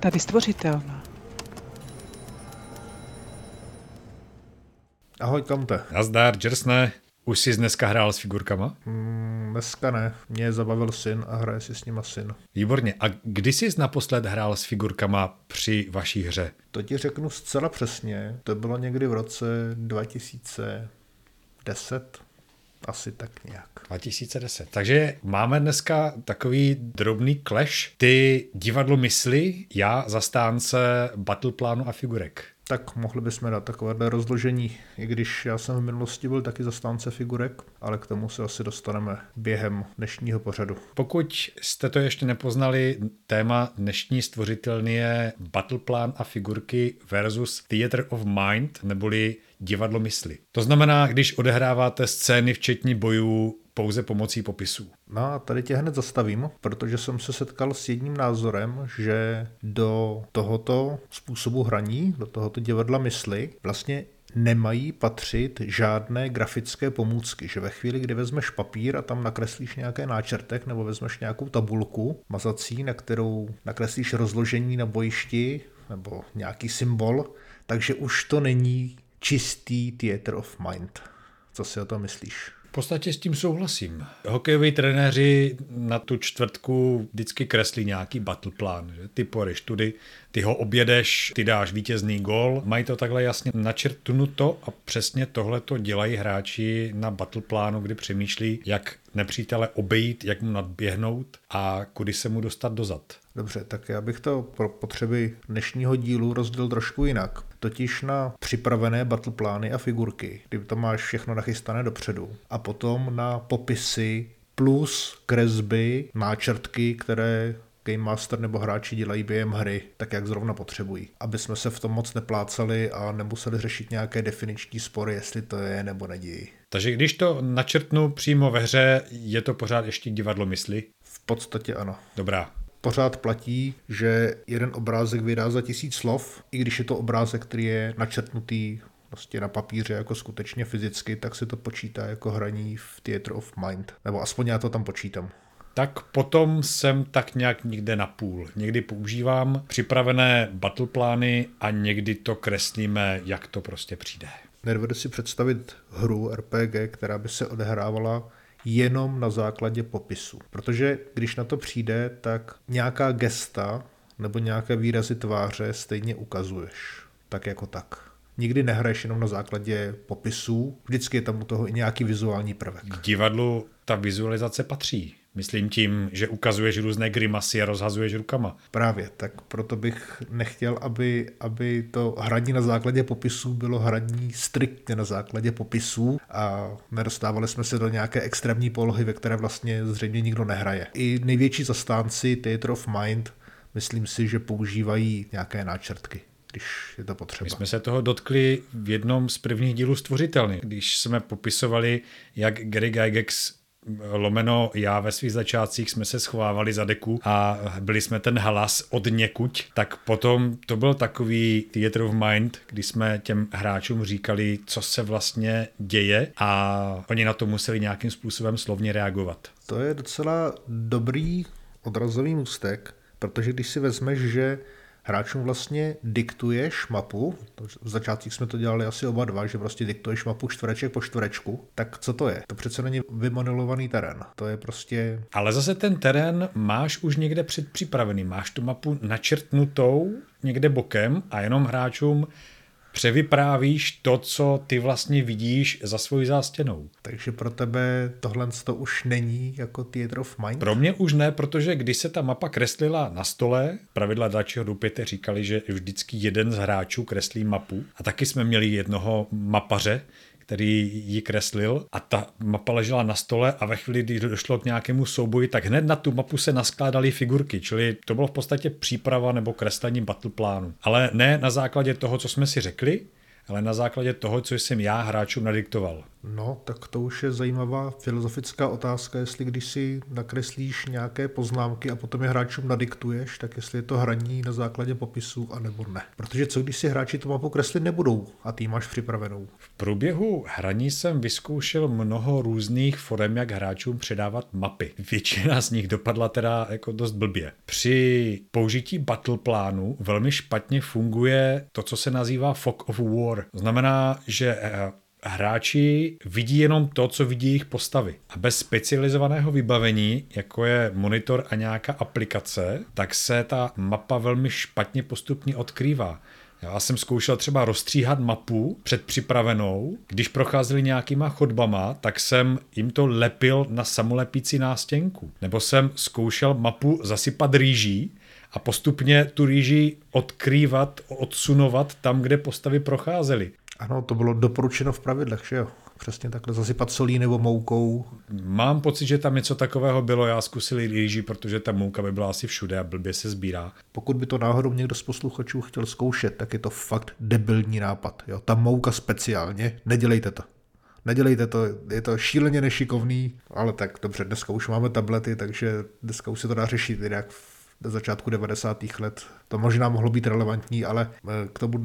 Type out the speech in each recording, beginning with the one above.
Tady stvořitelná. Ahoj, Kamte. Nazdar, Jersne. Už jsi dneska hrál s figurkama? Mm, dneska ne. Mě zabavil syn a hraje si s nima syn. Výborně. A kdy jsi naposled hrál s figurkama při vaší hře? To ti řeknu zcela přesně. To bylo někdy v roce 2010. Asi tak nějak. 2010. Takže máme dneska takový drobný clash. Ty divadlo mysli, já zastánce battleplánu a figurek tak mohli bychom dát takovéhle rozložení, i když já jsem v minulosti byl taky zastánce figurek, ale k tomu se asi dostaneme během dnešního pořadu. Pokud jste to ještě nepoznali, téma dnešní stvořitelný je Battleplan a figurky versus Theater of Mind, neboli divadlo mysli. To znamená, když odehráváte scény včetně bojů pouze pomocí popisů. No a tady tě hned zastavím, protože jsem se setkal s jedním názorem, že do tohoto způsobu hraní, do tohoto divadla mysli, vlastně nemají patřit žádné grafické pomůcky, že ve chvíli, kdy vezmeš papír a tam nakreslíš nějaké náčrtek nebo vezmeš nějakou tabulku mazací, na kterou nakreslíš rozložení na bojišti nebo nějaký symbol, takže už to není čistý theater of mind. Co si o to myslíš? V podstatě s tím souhlasím. Hokejoví trenéři na tu čtvrtku vždycky kreslí nějaký battle plán. Že? Ty poreš tudy, ty ho objedeš, ty dáš vítězný gol. Mají to takhle jasně načrtnuto a přesně tohle to dělají hráči na battle plánu, kdy přemýšlí, jak nepřítele obejít, jak mu nadběhnout a kudy se mu dostat dozad. Dobře, tak já bych to pro potřeby dnešního dílu rozdělil trošku jinak. Totiž na připravené battle plány a figurky, kdy to máš všechno nachystané dopředu. A potom na popisy plus kresby, náčrtky, které Game Master nebo hráči dělají během hry, tak jak zrovna potřebují. Aby jsme se v tom moc neplácali a nemuseli řešit nějaké definiční spory, jestli to je nebo nedějí. Takže když to načrtnu přímo ve hře, je to pořád ještě divadlo mysli? V podstatě ano. Dobrá, pořád platí, že jeden obrázek vydá za tisíc slov, i když je to obrázek, který je načrtnutý prostě na papíře jako skutečně fyzicky, tak se to počítá jako hraní v Theater of Mind. Nebo aspoň já to tam počítám. Tak potom jsem tak nějak někde na půl. Někdy používám připravené battleplány a někdy to kreslíme, jak to prostě přijde. Nedovedu si představit hru RPG, která by se odehrávala jenom na základě popisu. Protože když na to přijde, tak nějaká gesta nebo nějaké výrazy tváře stejně ukazuješ. Tak jako tak. Nikdy nehraješ jenom na základě popisů, vždycky je tam u toho i nějaký vizuální prvek. K divadlu ta vizualizace patří. Myslím tím, že ukazuješ různé grimasy a rozhazuješ rukama. Právě, tak proto bych nechtěl, aby, aby to hraní na základě popisů bylo hraní striktně na základě popisů a nedostávali jsme se do nějaké extrémní polohy, ve které vlastně zřejmě nikdo nehraje. I největší zastánci Theater of Mind myslím si, že používají nějaké náčrtky když je to potřeba. My jsme se toho dotkli v jednom z prvních dílů Stvořitelny, když jsme popisovali, jak Gary Gygax lomeno já ve svých začátcích jsme se schovávali za deku a byli jsme ten hlas od někuť, tak potom to byl takový theater of mind, kdy jsme těm hráčům říkali, co se vlastně děje a oni na to museli nějakým způsobem slovně reagovat. To je docela dobrý odrazový můstek, protože když si vezmeš, že hráčům vlastně diktuješ mapu, v začátcích jsme to dělali asi oba dva, že prostě diktuješ mapu čtvereček po čtverečku, tak co to je? To přece není vymodelovaný terén, to je prostě... Ale zase ten terén máš už někde předpřipravený, máš tu mapu načrtnutou někde bokem a jenom hráčům převyprávíš to, co ty vlastně vidíš za svojí zástěnou. Takže pro tebe tohle to už není jako Theater of Mind? Pro mě už ne, protože když se ta mapa kreslila na stole, pravidla Dačiho Dupěte říkali, že vždycky jeden z hráčů kreslí mapu a taky jsme měli jednoho mapaře, který ji kreslil a ta mapa ležela na stole a ve chvíli, kdy došlo k nějakému souboji, tak hned na tu mapu se naskládaly figurky, čili to bylo v podstatě příprava nebo kreslení battle plánu. Ale ne na základě toho, co jsme si řekli, ale na základě toho, co jsem já hráčům nadiktoval. No, tak to už je zajímavá filozofická otázka, jestli když si nakreslíš nějaké poznámky a potom je hráčům nadiktuješ, tak jestli je to hraní na základě popisů, anebo ne. Protože co když si hráči tu mapu kreslit nebudou a ty máš připravenou? V průběhu hraní jsem vyzkoušel mnoho různých forem, jak hráčům předávat mapy. Většina z nich dopadla teda jako dost blbě. Při použití battle plánu velmi špatně funguje to, co se nazývá fog of war. Znamená, že eh, hráči vidí jenom to, co vidí jejich postavy. A bez specializovaného vybavení, jako je monitor a nějaká aplikace, tak se ta mapa velmi špatně postupně odkrývá. Já jsem zkoušel třeba rozstříhat mapu předpřipravenou. Když procházeli nějakýma chodbama, tak jsem jim to lepil na samolepící nástěnku. Nebo jsem zkoušel mapu zasypat rýží a postupně tu rýži odkrývat, odsunovat tam, kde postavy procházely. Ano, to bylo doporučeno v pravidlech, že jo? Přesně takhle zasypat solí nebo moukou. Mám pocit, že tam něco takového bylo. Já zkusil rýži, protože ta mouka by byla asi všude a blbě se sbírá. Pokud by to náhodou někdo z posluchačů chtěl zkoušet, tak je to fakt debilní nápad. Jo? Ta mouka speciálně, nedělejte to. Nedělejte to, je to šíleně nešikovný, ale tak dobře, dneska už máme tablety, takže dneska už se to dá řešit jinak v začátku 90. let. To možná mohlo být relevantní, ale eh, k tomu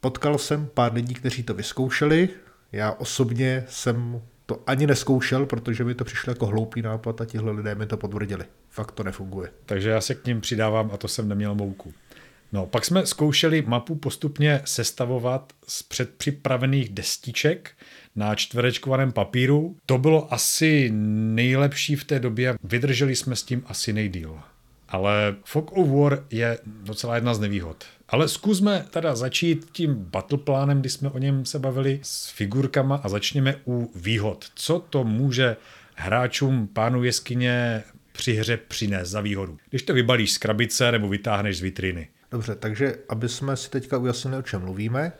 Potkal jsem pár lidí, kteří to vyzkoušeli. Já osobně jsem to ani neskoušel, protože mi to přišlo jako hloupý nápad a tihle lidé mi to potvrdili. Fakt to nefunguje. Takže já se k ním přidávám a to jsem neměl mouku. No, pak jsme zkoušeli mapu postupně sestavovat z předpřipravených destiček na čtverečkovaném papíru. To bylo asi nejlepší v té době, vydrželi jsme s tím asi nejdíl. Ale Fog of War je docela jedna z nevýhod. Ale zkusme teda začít tím battleplánem, kdy jsme o něm se bavili s figurkama a začněme u výhod. Co to může hráčům pánu jeskyně při hře přinést za výhodu? Když to vybalíš z krabice nebo vytáhneš z vitriny. Dobře, takže aby jsme si teďka ujasnili, o čem mluvíme,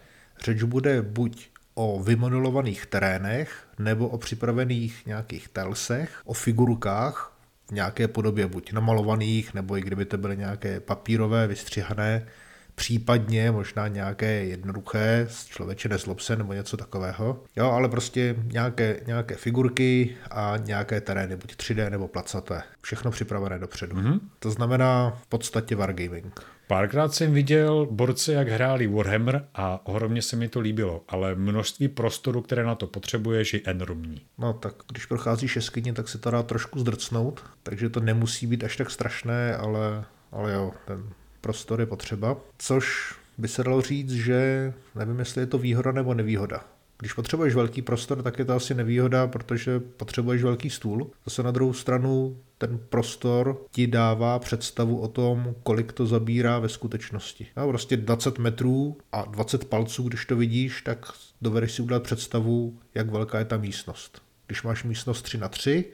řeč bude buď o vymodelovaných terénech nebo o připravených nějakých telsech, o figurkách, v nějaké podobě, buď namalovaných, nebo i kdyby to byly nějaké papírové, vystřihané, případně možná nějaké jednoduché, člověče nezlob se, nebo něco takového. Jo, ale prostě nějaké, nějaké figurky a nějaké terény, buď 3D nebo placaté. Všechno připravené dopředu. Mm-hmm. To znamená v podstatě wargaming. Párkrát jsem viděl borce, jak hráli Warhammer a ohromně se mi to líbilo, ale množství prostoru, které na to potřebuješ, je enormní. No tak když procházíš jeskyně, tak se to dá trošku zdrcnout, takže to nemusí být až tak strašné, ale, ale jo, ten prostor je potřeba. Což by se dalo říct, že nevím, jestli je to výhoda nebo nevýhoda. Když potřebuješ velký prostor, tak je to asi nevýhoda, protože potřebuješ velký stůl. Zase na druhou stranu ten prostor ti dává představu o tom, kolik to zabírá ve skutečnosti. No, prostě 20 metrů a 20 palců, když to vidíš, tak dovedeš si udělat představu, jak velká je ta místnost. Když máš místnost 3 na 3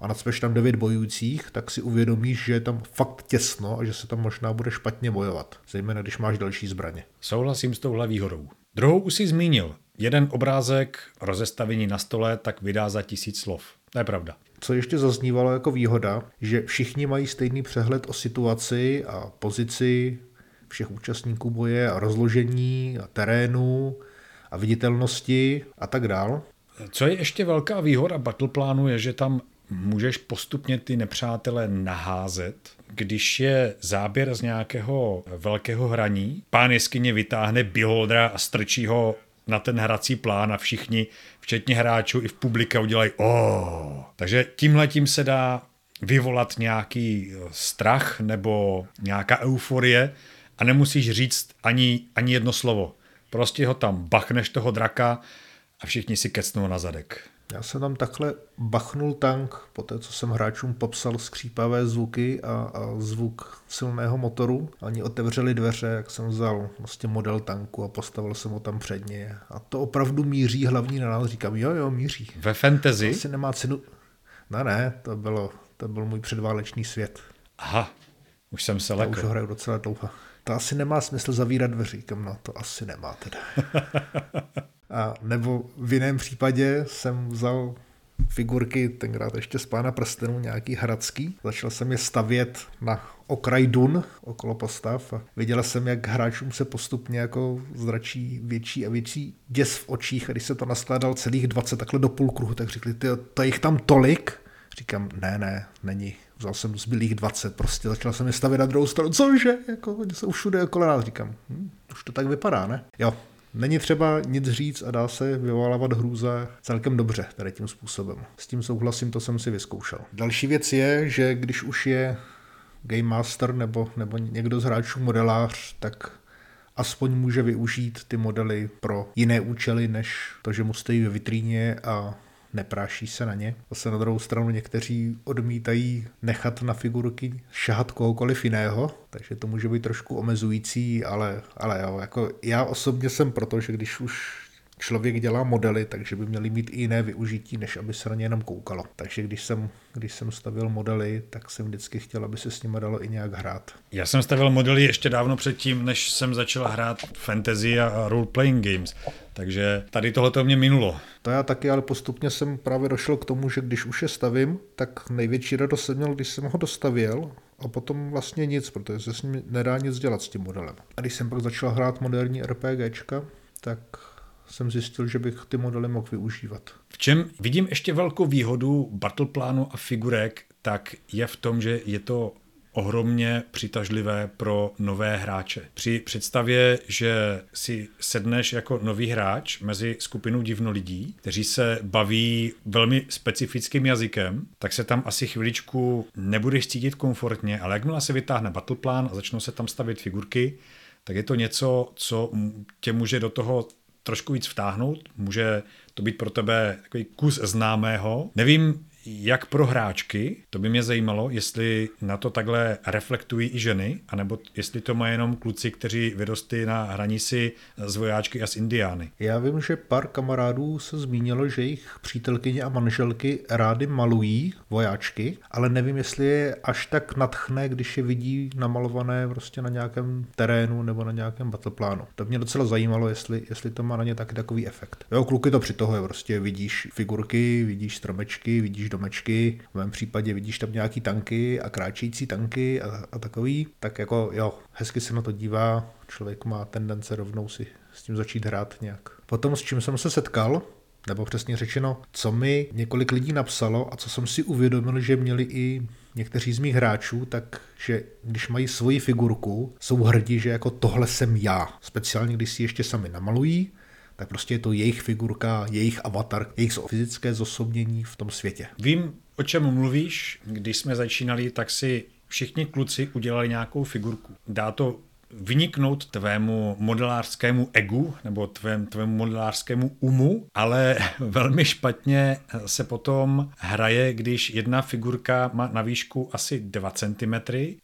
a nacpeš tam 9 bojujících, tak si uvědomíš, že je tam fakt těsno a že se tam možná bude špatně bojovat, zejména když máš další zbraně. Souhlasím s touhle výhodou. Druhou už si zmínil. Jeden obrázek rozestavení na stole tak vydá za tisíc slov. To je pravda. Co ještě zaznívalo jako výhoda, že všichni mají stejný přehled o situaci a pozici všech účastníků boje a rozložení a terénu a viditelnosti a tak dál. Co je ještě velká výhoda Battleplánu je, že tam můžeš postupně ty nepřátele naházet. Když je záběr z nějakého velkého hraní, pán jeskyně vytáhne beholdera a strčí ho na ten hrací plán a všichni, včetně hráčů i v publika udělají oh. Takže tímhletím se dá vyvolat nějaký eh, strach nebo nějaká euforie a nemusíš říct ani, ani jedno slovo. Prostě ho tam bachneš toho draka a všichni si kecnou na zadek. Já jsem tam takhle bachnul tank, po té, co jsem hráčům popsal skřípavé zvuky a, a zvuk silného motoru. Oni otevřeli dveře, jak jsem vzal vlastně model tanku a postavil jsem ho tam před ně. A to opravdu míří hlavní na nás. Říkám, jo, jo, míří. Ve fantasy? To asi nemá cenu. Ne, ne, to bylo, to byl můj předválečný svět. Aha, už jsem se lekl. už ho hraju docela dlouho. To asi nemá smysl zavírat dveře. Říkám, no to asi nemá teda. A nebo v jiném případě jsem vzal figurky, tenkrát ještě z pána prstenů, nějaký hradský. Začal jsem je stavět na okraj dun okolo postav a viděla jsem, jak hráčům se postupně jako zračí větší a větší děs v očích a když se to naskládal celých 20 takhle do půl kruhu, tak řekli, ty, to jich tam tolik? Říkám, ne, ne, není. Vzal jsem zbylých 20, prostě začal jsem je stavit na druhou stranu. Cože? Jako, jsou všude okolo nás. Říkám, hm, už to tak vypadá, ne? Jo, Není třeba nic říct a dá se vyvolávat hrůza celkem dobře tady tím způsobem. S tím souhlasím, to jsem si vyzkoušel. Další věc je, že když už je Game Master nebo, nebo někdo z hráčů modelář, tak aspoň může využít ty modely pro jiné účely, než to, že mu stojí ve vitríně a nepráší se na ně. Zase na druhou stranu někteří odmítají nechat na figurky šahat kohokoliv jiného, takže to může být trošku omezující, ale, ale jo, jako já osobně jsem proto, že když už člověk dělá modely, takže by měly mít i jiné využití, než aby se na ně jenom koukalo. Takže když jsem, když jsem stavil modely, tak jsem vždycky chtěl, aby se s nimi dalo i nějak hrát. Já jsem stavil modely ještě dávno předtím, než jsem začal hrát fantasy a role-playing games. Takže tady tohle to mě minulo. To já taky, ale postupně jsem právě došel k tomu, že když už je stavím, tak největší radost jsem měl, když jsem ho dostavil a potom vlastně nic, protože se s ním nedá nic dělat s tím modelem. A když jsem pak začal hrát moderní RPGčka, tak jsem zjistil, že bych ty modely mohl využívat. V čem vidím ještě velkou výhodu battleplánu a figurek, tak je v tom, že je to ohromně přitažlivé pro nové hráče. Při představě, že si sedneš jako nový hráč mezi skupinou divnolidí, kteří se baví velmi specifickým jazykem, tak se tam asi chviličku nebudeš cítit komfortně, ale jakmile se vytáhne battleplan a začnou se tam stavit figurky, tak je to něco, co tě může do toho trošku víc vtáhnout, může to být pro tebe takový kus známého. Nevím, jak pro hráčky, to by mě zajímalo, jestli na to takhle reflektují i ženy, anebo jestli to mají jenom kluci, kteří vyrostli na hranici z vojáčky a z indiány. Já vím, že pár kamarádů se zmínilo, že jejich přítelkyně a manželky rády malují vojáčky, ale nevím, jestli je až tak natchne, když je vidí namalované prostě na nějakém terénu nebo na nějakém battleplánu. To mě docela zajímalo, jestli, jestli to má na ně taky takový efekt. Jo, kluky to při toho je prostě vidíš figurky, vidíš stromečky, vidíš domečky, v mém případě vidíš tam nějaký tanky a kráčející tanky a, a takový, tak jako jo, hezky se na to dívá, člověk má tendence rovnou si s tím začít hrát nějak. Potom s čím jsem se setkal, nebo přesně řečeno, co mi několik lidí napsalo a co jsem si uvědomil, že měli i někteří z mých hráčů, tak že když mají svoji figurku, jsou hrdí, že jako tohle jsem já. Speciálně, když si ještě sami namalují, tak prostě je to jejich figurka, jejich avatar, jejich fyzické zosobnění v tom světě. Vím, o čem mluvíš. Když jsme začínali, tak si všichni kluci udělali nějakou figurku. Dá to vyniknout tvému modelářskému egu nebo tvém, tvému modelářskému umu, ale velmi špatně se potom hraje, když jedna figurka má na výšku asi 2 cm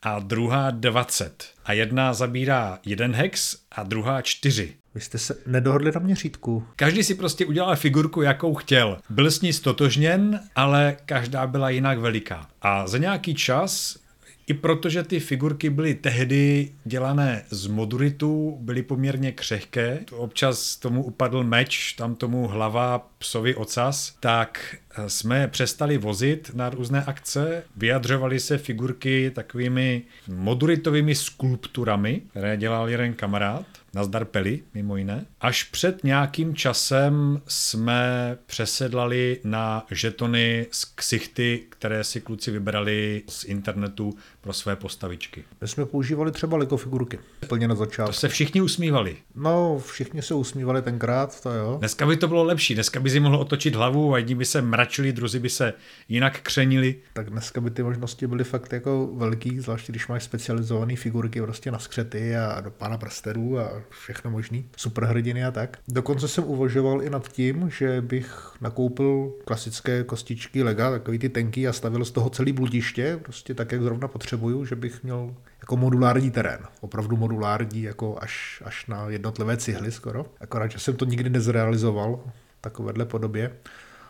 a druhá 20. A jedna zabírá jeden hex a druhá 4. Vy jste se nedohodli na měřítku. Každý si prostě udělal figurku, jakou chtěl. Byl s ní stotožněn, ale každá byla jinak veliká. A za nějaký čas i protože ty figurky byly tehdy dělané z moduritu, byly poměrně křehké, občas tomu upadl meč, tam tomu hlava, psovi ocas, tak eh, jsme přestali vozit na různé akce, vyjadřovaly se figurky takovými moduritovými skulpturami, které dělal jeden kamarád Nazdar Peli, mimo jiné. Až před nějakým časem jsme přesedlali na žetony z ksichty, které si kluci vybrali z internetu pro své postavičky. My jsme používali třeba Lego figurky. Plně na začátku. To se všichni usmívali. No, všichni se usmívali tenkrát, to jo. Dneska by to bylo lepší, dneska by si mohl otočit hlavu a jedni by se mračili, druzí by se jinak křenili. Tak dneska by ty možnosti byly fakt jako velký, zvláště když máš specializované figurky prostě na skřety a do pána prsterů a všechno možný, superhrdiny a tak. Dokonce jsem uvažoval i nad tím, že bych nakoupil klasické kostičky lega, takový ty tenky a stavil z toho celý bludiště, prostě tak, jak zrovna potřebuju, že bych měl jako modulární terén. Opravdu modulární, jako až, až na jednotlivé cihly skoro. Akorát, že jsem to nikdy nezrealizoval takovéhle podobě,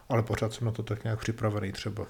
ale pořád jsem na to tak nějak připravený třeba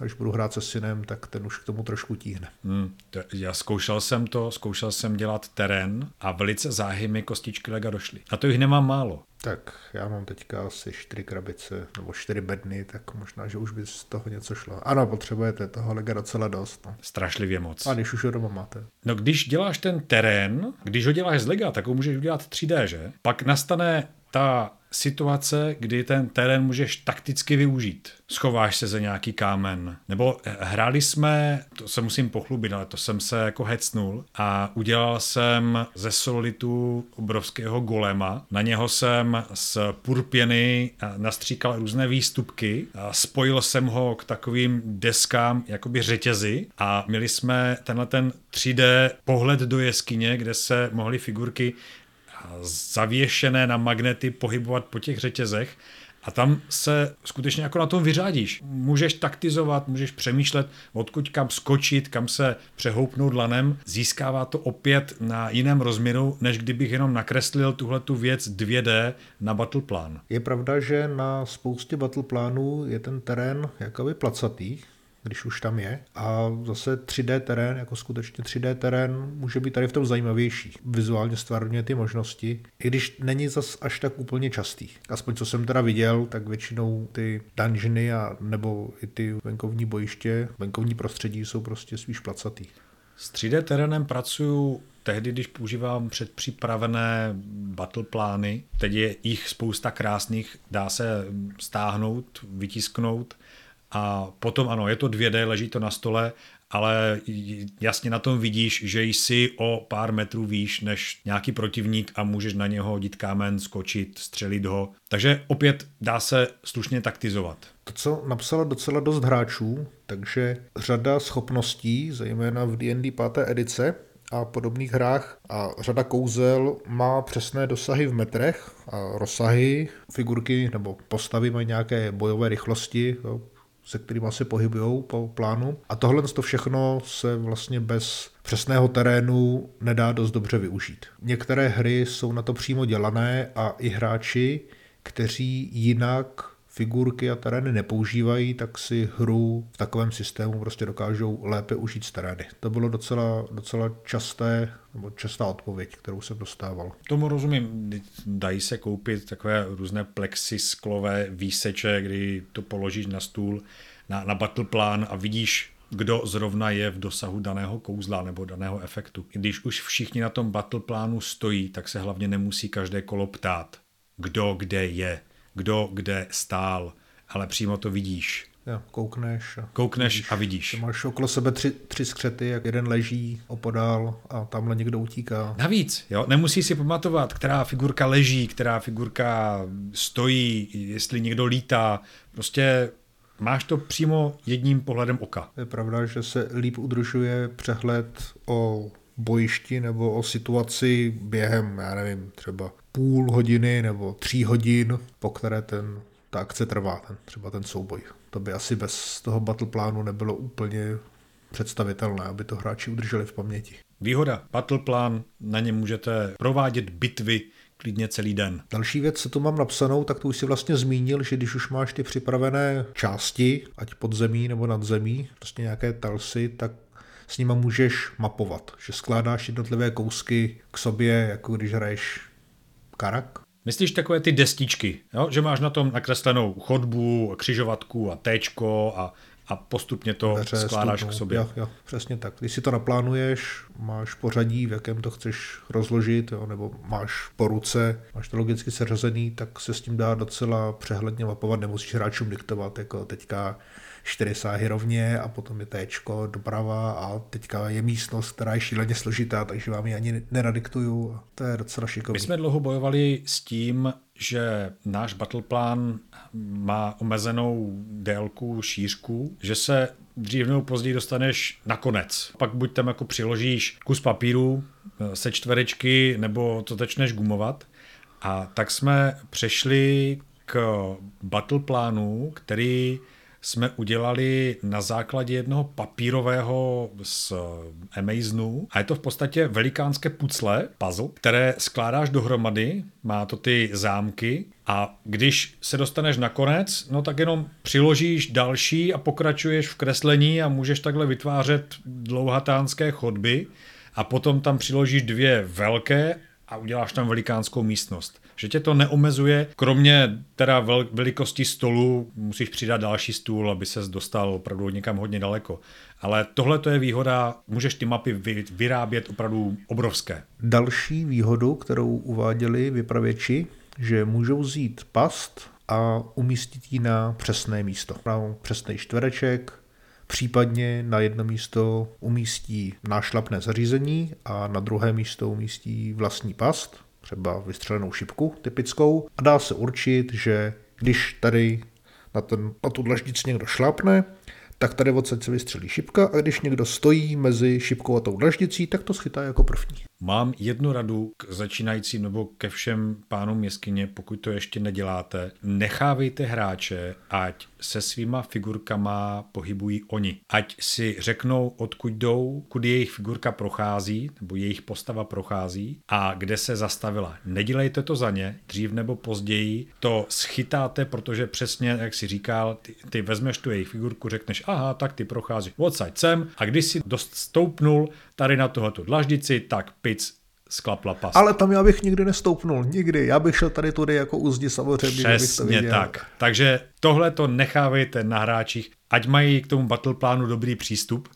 až budu hrát se synem, tak ten už k tomu trošku tíhne. Hmm, to, já zkoušel jsem to, zkoušel jsem dělat terén a velice záhy mi kostičky lega došly. A to jich nemám málo. Tak já mám teďka asi čtyři krabice nebo čtyři bedny, tak možná, že už by z toho něco šlo. Ano, potřebujete toho lega docela dost. No. Strašlivě moc. A když už ho doma máte. No když děláš ten terén, když ho děláš z lega, tak ho můžeš udělat 3D, že? Pak nastane ta situace, kdy ten terén můžeš takticky využít. Schováš se za nějaký kámen. Nebo hráli jsme, to se musím pochlubit, ale to jsem se jako hecnul a udělal jsem ze solitu obrovského golema. Na něho jsem z purpěny nastříkal různé výstupky. A spojil jsem ho k takovým deskám, jakoby řetězy a měli jsme tenhle ten 3D pohled do jeskyně, kde se mohly figurky zavěšené na magnety pohybovat po těch řetězech a tam se skutečně jako na tom vyřádíš. Můžeš taktizovat, můžeš přemýšlet, odkud kam skočit, kam se přehoupnout lanem. Získává to opět na jiném rozměru, než kdybych jenom nakreslil tuhle tu věc 2D na battleplan. Je pravda, že na spoustě battleplánů je ten terén jakoby placatý, když už tam je. A zase 3D terén, jako skutečně 3D terén, může být tady v tom zajímavější. Vizuálně stvárně ty možnosti, i když není zas až tak úplně častý. Aspoň co jsem teda viděl, tak většinou ty dungeony a nebo i ty venkovní bojiště, venkovní prostředí jsou prostě spíš placatý. S 3D terénem pracuju tehdy, když používám předpřipravené battle plány, teď je jich spousta krásných, dá se stáhnout, vytisknout a potom ano, je to 2D, leží to na stole, ale jasně na tom vidíš, že jsi o pár metrů výš než nějaký protivník a můžeš na něho hodit kámen, skočit, střelit ho. Takže opět dá se slušně taktizovat. To, co napsalo docela dost hráčů, takže řada schopností, zejména v D&D 5. edice, a podobných hrách a řada kouzel má přesné dosahy v metrech a rozsahy, figurky nebo postavy mají nějaké bojové rychlosti, jo, se kterými se pohybují po plánu. A tohle to všechno se vlastně bez přesného terénu nedá dost dobře využít. Některé hry jsou na to přímo dělané a i hráči, kteří jinak figurky a terény nepoužívají, tak si hru v takovém systému prostě dokážou lépe užít z terény. To bylo docela, docela časté, nebo častá odpověď, kterou jsem dostával. Tomu rozumím. Dají se koupit takové různé plexisklové výseče, kdy to položíš na stůl, na, na battle plán a vidíš, kdo zrovna je v dosahu daného kouzla nebo daného efektu. Když už všichni na tom battle plánu stojí, tak se hlavně nemusí každé kolo ptát, kdo kde je kdo kde stál, ale přímo to vidíš. Jo, koukneš. A koukneš vidíš. a vidíš. Máš okolo sebe tři, tři skřety, jak jeden leží opodál a tamhle někdo utíká. Navíc, jo, nemusí si pamatovat, která figurka leží, která figurka stojí, jestli někdo lítá. Prostě máš to přímo jedním pohledem oka. Je pravda, že se líp udržuje přehled o bojišti nebo o situaci během, já nevím, třeba půl hodiny nebo tří hodin, po které ten, ta akce trvá, ten, třeba ten souboj. To by asi bez toho battle plánu nebylo úplně představitelné, aby to hráči udrželi v paměti. Výhoda, battle plán, na něm můžete provádět bitvy klidně celý den. Další věc, co tu mám napsanou, tak tu už si vlastně zmínil, že když už máš ty připravené části, ať pod zemí nebo nad zemí, prostě nějaké talsy, tak s nima můžeš mapovat, že skládáš jednotlivé kousky k sobě, jako když hraješ karak. Myslíš takové ty destičky, jo? že máš na tom nakreslenou chodbu, křižovatku a téčko a a postupně to Dveře, skládáš stupnou. k sobě. Jo, jo, přesně tak. Když si to naplánuješ, máš pořadí, v jakém to chceš rozložit, jo, nebo máš po ruce, máš to logicky seřazený, tak se s tím dá docela přehledně mapovat, nemusíš hráčům diktovat, jako teďka čtyři sáhy rovně a potom je téčko doprava a teďka je místnost, která je šíleně složitá, takže vám ji ani neradiktuju. To je docela šikovný. My jsme dlouho bojovali s tím, že náš battleplan má omezenou délku, šířku, že se dřív nebo později dostaneš na konec. Pak buď tam jako přiložíš kus papíru eh, se čtverečky, nebo to začneš gumovat. A tak jsme přešli k battleplánu, který jsme udělali na základě jednoho papírového z Amazonu a je to v podstatě velikánské pucle, puzzle, které skládáš dohromady, má to ty zámky. A když se dostaneš na konec, no tak jenom přiložíš další a pokračuješ v kreslení a můžeš takhle vytvářet dlouhatánské chodby. A potom tam přiložíš dvě velké a uděláš tam velikánskou místnost. Že tě to neomezuje, kromě teda vel- velikosti stolu musíš přidat další stůl, aby ses dostal opravdu někam hodně daleko. Ale tohle to je výhoda, můžeš ty mapy vy- vyrábět opravdu obrovské. Další výhodu, kterou uváděli vypravěči, že můžou vzít past a umístit ji na přesné místo. Na přesný čtvereček, případně na jedno místo umístí nášlapné zařízení a na druhé místo umístí vlastní past, třeba vystřelenou šipku typickou a dá se určit, že když tady na, ten, na tu dlaždici někdo šlápne, tak tady odsaď se vystřelí šipka a když někdo stojí mezi šipkou a tou dlaždicí, tak to schytá jako první. Mám jednu radu k začínajícím nebo ke všem pánům jeskyně, pokud to ještě neděláte. Nechávejte hráče, ať se svýma figurkama pohybují oni. Ať si řeknou, odkud jdou, kudy jejich figurka prochází, nebo jejich postava prochází a kde se zastavila. Nedělejte to za ně, dřív nebo později to schytáte, protože přesně, jak si říkal, ty, ty vezmeš tu jejich figurku, řekneš, aha, tak ty procházíš odsaď sem a když si dost stoupnul tady na tohoto dlaždici, tak pic sklapla pas. Ale tam já bych nikdy nestoupnul, nikdy. Já bych šel tady tudy jako uzdi samozřejmě, že bych to Přesně viděl. tak. Takže tohle to nechávejte na hráčích, ať mají k tomu battle plánu dobrý přístup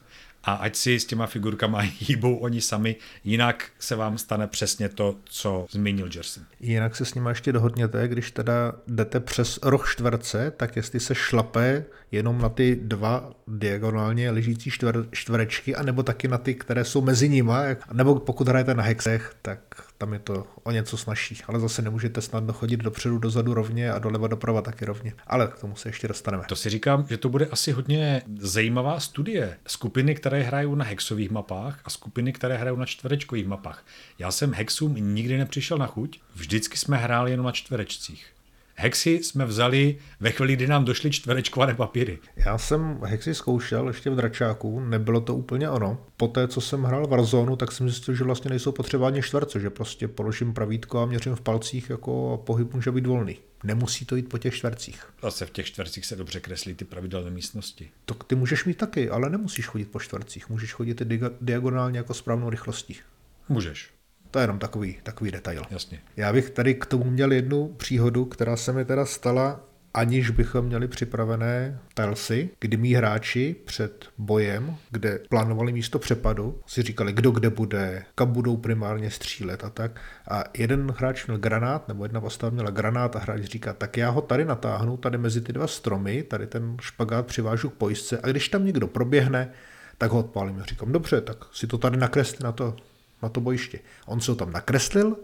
a ať si s těma figurkama hýbou oni sami, jinak se vám stane přesně to, co zmínil Jerson. Jinak se s nima ještě dohodněte, když teda jdete přes roh čtverce, tak jestli se šlape jenom na ty dva diagonálně ležící čtver, čtverečky, anebo taky na ty, které jsou mezi nima, nebo pokud hrajete na hexech, tak tam je to o něco snažší. Ale zase nemůžete snadno chodit dopředu, dozadu rovně a doleva doprava taky rovně. Ale k tomu se ještě dostaneme. To si říkám, že to bude asi hodně zajímavá studie. Skupiny, které hrajou na hexových mapách a skupiny, které hrajou na čtverečkových mapách. Já jsem hexům nikdy nepřišel na chuť, vždycky jsme hráli jenom na čtverečcích. Hexy jsme vzali ve chvíli, kdy nám došly čtverečkované papíry. Já jsem hexy zkoušel ještě v dračáku, nebylo to úplně ono. Poté, co jsem hrál Warzone, tak jsem zjistil, že vlastně nejsou potřeba ani čtverce, že prostě položím pravítko a měřím v palcích jako a pohyb může být volný. Nemusí to jít po těch čtvercích. Zase v těch čtvercích se dobře kreslí ty pravidelné místnosti. To ty můžeš mít taky, ale nemusíš chodit po čtvercích. Můžeš chodit diagonálně jako správnou rychlostí. Můžeš, To je jenom takový, takový detail. jasně. Já bych tady k tomu měl jednu příhodu, která se mi teda stala, aniž bychom měli připravené tilesy, kdy mý hráči před bojem, kde plánovali místo přepadu, si říkali, kdo kde bude, kam budou primárně střílet a tak. A jeden hráč měl granát, nebo jedna postava měla granát a hráč říká, tak já ho tady natáhnu, tady mezi ty dva stromy, tady ten špagát přivážu k pojistce a když tam někdo proběhne, tak ho odpálím. Já říkám, dobře, tak si to tady nakresli na to, na to bojiště. On se ho tam nakreslil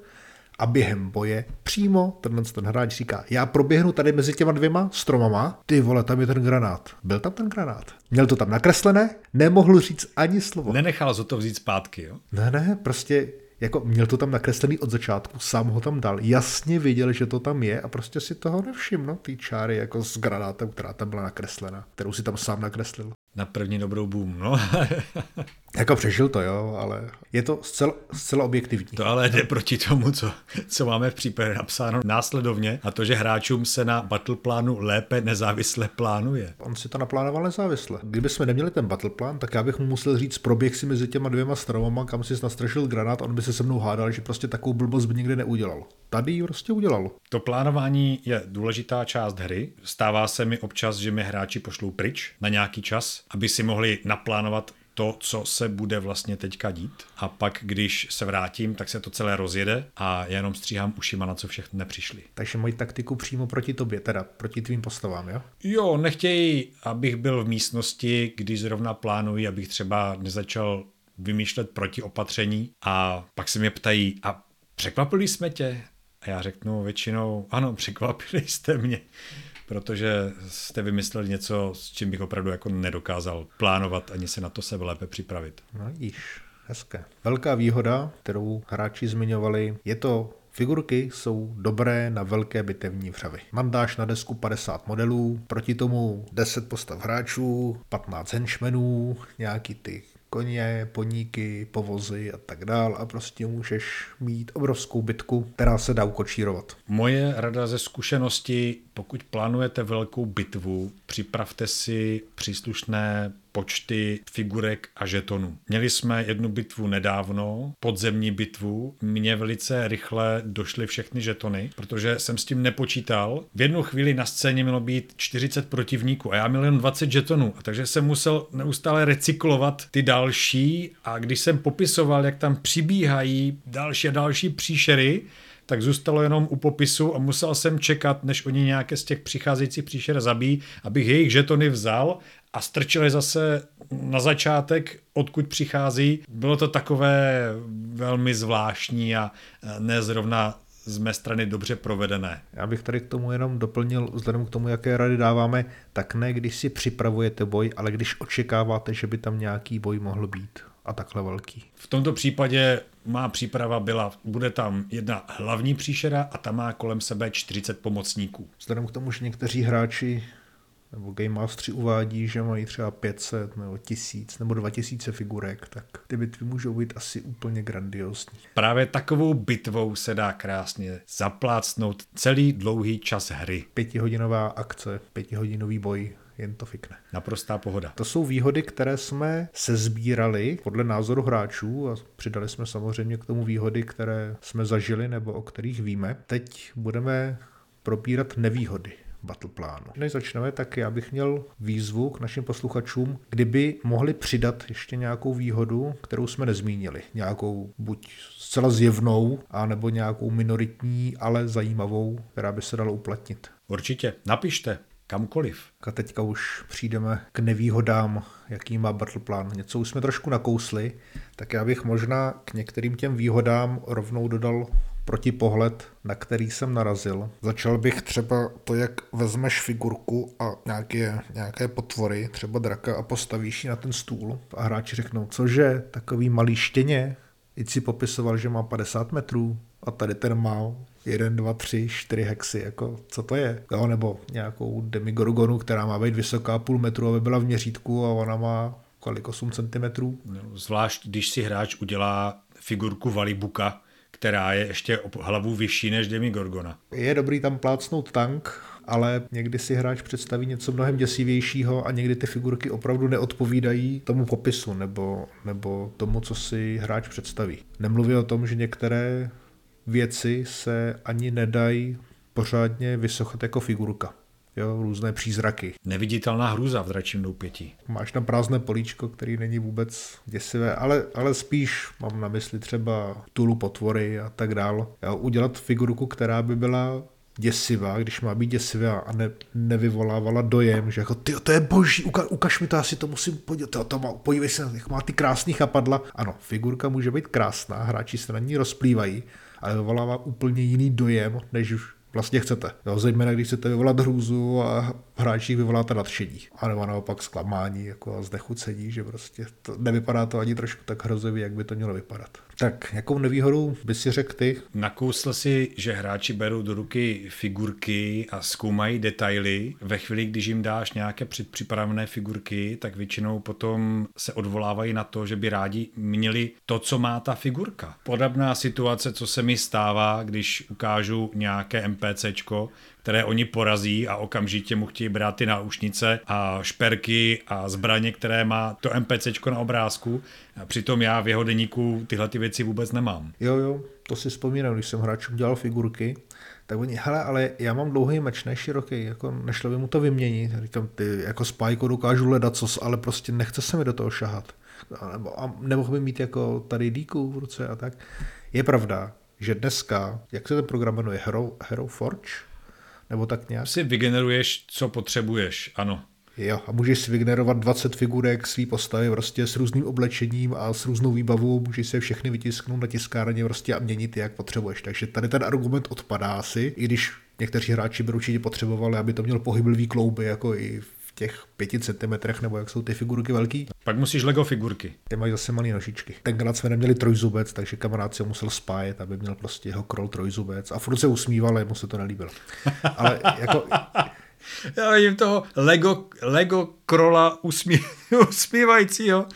a během boje přímo tenhle ten hráč říká, já proběhnu tady mezi těma dvěma stromama, ty vole, tam je ten granát. Byl tam ten granát. Měl to tam nakreslené, nemohl říct ani slovo. Nenechal za to vzít zpátky, jo? Ne, ne, prostě jako měl to tam nakreslený od začátku, sám ho tam dal, jasně viděl, že to tam je a prostě si toho nevšiml, ty čáry jako s granátem, která tam byla nakreslena, kterou si tam sám nakreslil. Na první dobrou boom, no. Jako přežil to, jo, ale je to zcela, zcela objektivní. To ale jde proti tomu, co, co máme v případě napsáno následovně a to, že hráčům se na battle plánu lépe nezávisle plánuje. On si to naplánoval nezávisle. Kdyby jsme neměli ten battle plan, tak já bych mu musel říct, proběh si mezi těma dvěma stromama, kam si nastražil granát, a on by se se mnou hádal, že prostě takovou blbost by nikdy neudělal. Tady ji prostě udělal. To plánování je důležitá část hry. Stává se mi občas, že mi hráči pošlou pryč na nějaký čas, aby si mohli naplánovat to, co se bude vlastně teďka dít. A pak, když se vrátím, tak se to celé rozjede a já jenom stříhám ušima, na co všechno nepřišli. Takže mají taktiku přímo proti tobě, teda proti tvým postavám, jo? Jo, nechtějí, abych byl v místnosti, když zrovna plánuji, abych třeba nezačal vymýšlet protiopatření a pak se mě ptají, a překvapili jsme tě? A já řeknu většinou, ano, překvapili jste mě, protože jste vymysleli něco, s čím bych opravdu jako nedokázal plánovat ani se na to se lépe připravit. No vidíš, hezké. Velká výhoda, kterou hráči zmiňovali, je to Figurky jsou dobré na velké bitevní vřavy. Mandáš na desku 50 modelů, proti tomu 10 postav hráčů, 15 henchmenů, nějaký ty koně, poníky, povozy a tak dál a prostě můžeš mít obrovskou bitku, která se dá ukočírovat. Moje rada ze zkušenosti, pokud plánujete velkou bitvu, připravte si příslušné počty figurek a žetonů. Měli jsme jednu bitvu nedávno, podzemní bitvu. Mně velice rychle došly všechny žetony, protože jsem s tím nepočítal. V jednu chvíli na scéně mělo být 40 protivníků a já měl jen 20 žetonů, a takže jsem musel neustále recyklovat ty další a když jsem popisoval, jak tam přibíhají další a další příšery, tak zůstalo jenom u popisu a musel jsem čekat, než oni nějaké z těch přicházejících příšer zabíjí, abych jejich žetony vzal a strčili zase na začátek, odkud přichází. Bylo to takové velmi zvláštní a nezrovna z mé strany dobře provedené. Já bych tady k tomu jenom doplnil, vzhledem k tomu, jaké rady dáváme, tak ne když si připravujete boj, ale když očekáváte, že by tam nějaký boj mohl být a takhle velký. V tomto případě má příprava byla, bude tam jedna hlavní příšera a ta má kolem sebe 40 pomocníků. Vzhledem k tomu, že někteří hráči nebo Game Mastery uvádí, že mají třeba 500 nebo 1000 nebo 2000 figurek, tak ty bitvy můžou být asi úplně grandiozní. Právě takovou bitvou se dá krásně zaplácnout celý dlouhý čas hry. Pětihodinová akce, pětihodinový boj, jen to fikne. Naprostá pohoda. To jsou výhody, které jsme sezbírali podle názoru hráčů a přidali jsme samozřejmě k tomu výhody, které jsme zažili nebo o kterých víme. Teď budeme probírat nevýhody battle plánu. Než začneme, tak já bych měl výzvu k našim posluchačům, kdyby mohli přidat ještě nějakou výhodu, kterou jsme nezmínili. Nějakou buď zcela zjevnou, anebo nějakou minoritní, ale zajímavou, která by se dala uplatnit. Určitě, napište kamkoliv. A teďka už přijdeme k nevýhodám, jaký má Battleplan. Něco už jsme trošku nakousli, tak já bych možná k některým těm výhodám rovnou dodal protipohled, na který jsem narazil. Začal bych třeba to, jak vezmeš figurku a nějaké, nějaké potvory, třeba draka a postavíš ji na ten stůl a hráči řeknou, cože, takový malý štěně, i si popisoval, že má 50 metrů a tady ten má 1, 2, 3, 4 hexy, jako co to je? Jo, nebo nějakou demigorgonu, která má být vysoká půl metru, aby byla v měřítku a ona má kolik 8 cm. No, zvlášť, když si hráč udělá figurku Valibuka, která je ještě hlavu vyšší než Demigorgona. Je dobrý tam plácnout tank, ale někdy si hráč představí něco mnohem děsivějšího a někdy ty figurky opravdu neodpovídají tomu popisu nebo, nebo tomu, co si hráč představí. Nemluví o tom, že některé věci se ani nedají pořádně vysochat jako figurka jo, různé přízraky. Neviditelná hrůza v dračím doupěti. Máš tam prázdné políčko, který není vůbec děsivé, ale, ale spíš mám na mysli třeba tulu potvory a tak dál. Jo, udělat figurku, která by byla děsivá, když má být děsivá a ne, nevyvolávala dojem, že jako ty, to je boží, uka, ukaž mi to, já si to musím podívat, to, to má, podívej se, jak má ty krásný chapadla. Ano, figurka může být krásná, hráči se na ní rozplývají, ale vyvolává úplně jiný dojem, než vlastně chcete. Jo, zejména když chcete vyvolat hrůzu a hráči vyvoláte nadšení. A nebo naopak zklamání jako a znechucení, že prostě to, nevypadá to ani trošku tak hrozivě, jak by to mělo vypadat. Tak, jakou nevýhodu by si řekl ty? Nakousl si, že hráči berou do ruky figurky a zkoumají detaily. Ve chvíli, když jim dáš nějaké předpřipravené figurky, tak většinou potom se odvolávají na to, že by rádi měli to, co má ta figurka. Podobná situace, co se mi stává, když ukážu nějaké NPCčko, které oni porazí a okamžitě mu chtějí brát ty náušnice a šperky a zbraně, které má to NPCčko na obrázku. A přitom já v jeho deníku tyhle ty věci vůbec nemám. Jo, jo, to si vzpomínám, když jsem hráčům dělal figurky, tak oni, hele, ale já mám dlouhý meč, ne široký, jako nešlo by mu to vyměnit. Říkám, ty jako spajko dokážu ledat, co, ale prostě nechce se mi do toho šahat. A nebo, a nemohl by mít jako tady díku v ruce a tak. Je pravda, že dneska, jak se ten program jmenuje, Hero, Hero Forge? Nebo tak nějak? Si vygeneruješ, co potřebuješ, ano. Jo, a můžeš si vygenerovat 20 figurek svý postavy prostě s různým oblečením a s různou výbavou, můžeš se všechny vytisknout na tiskárně prostě a měnit jak potřebuješ. Takže tady ten argument odpadá asi, i když někteří hráči by určitě potřebovali, aby to měl pohyblivý klouby, jako i těch pěti centimetrech, nebo jak jsou ty figurky velký. Pak musíš Lego figurky. Ty mají zase malé nožičky. Tenkrát jsme neměli trojzubec, takže kamarád si ho musel spájet, aby měl prostě jeho krol trojzubec. A furt se usmíval, ale mu se to nelíbilo. Ale jako, Já vidím toho Lego, Lego krola usmí, usmívajícího.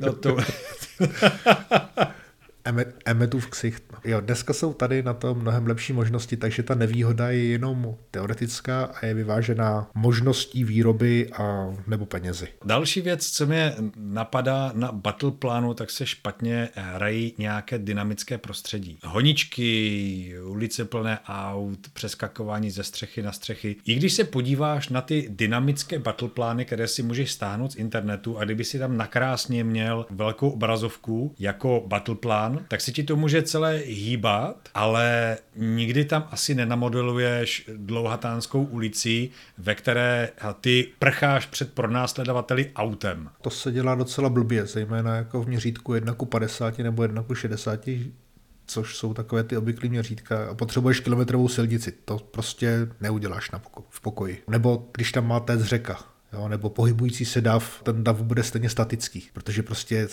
No to, Emmet, Emmetův ksicht. Jo, dneska jsou tady na to mnohem lepší možnosti, takže ta nevýhoda je jenom teoretická a je vyvážená možností výroby a nebo penězi. Další věc, co mě napadá na battle plánu, tak se špatně hrají nějaké dynamické prostředí. Honičky, ulice plné aut, přeskakování ze střechy na střechy. I když se podíváš na ty dynamické battle plány, které si můžeš stáhnout z internetu a kdyby si tam nakrásně měl velkou obrazovku jako battle plán, tak si ti to může celé hýbat, ale nikdy tam asi nenamodeluješ dlouhatánskou ulici, ve které ty prcháš před pronásledovateli autem. To se dělá docela blbě, zejména jako v měřítku 1 ku 50 nebo 1 ku 60, což jsou takové ty obvyklé měřítka a potřebuješ kilometrovou silnici. To prostě neuděláš na poko- v pokoji. Nebo když tam máte z řeka, jo, nebo pohybující se dav, ten dav bude stejně statický, protože prostě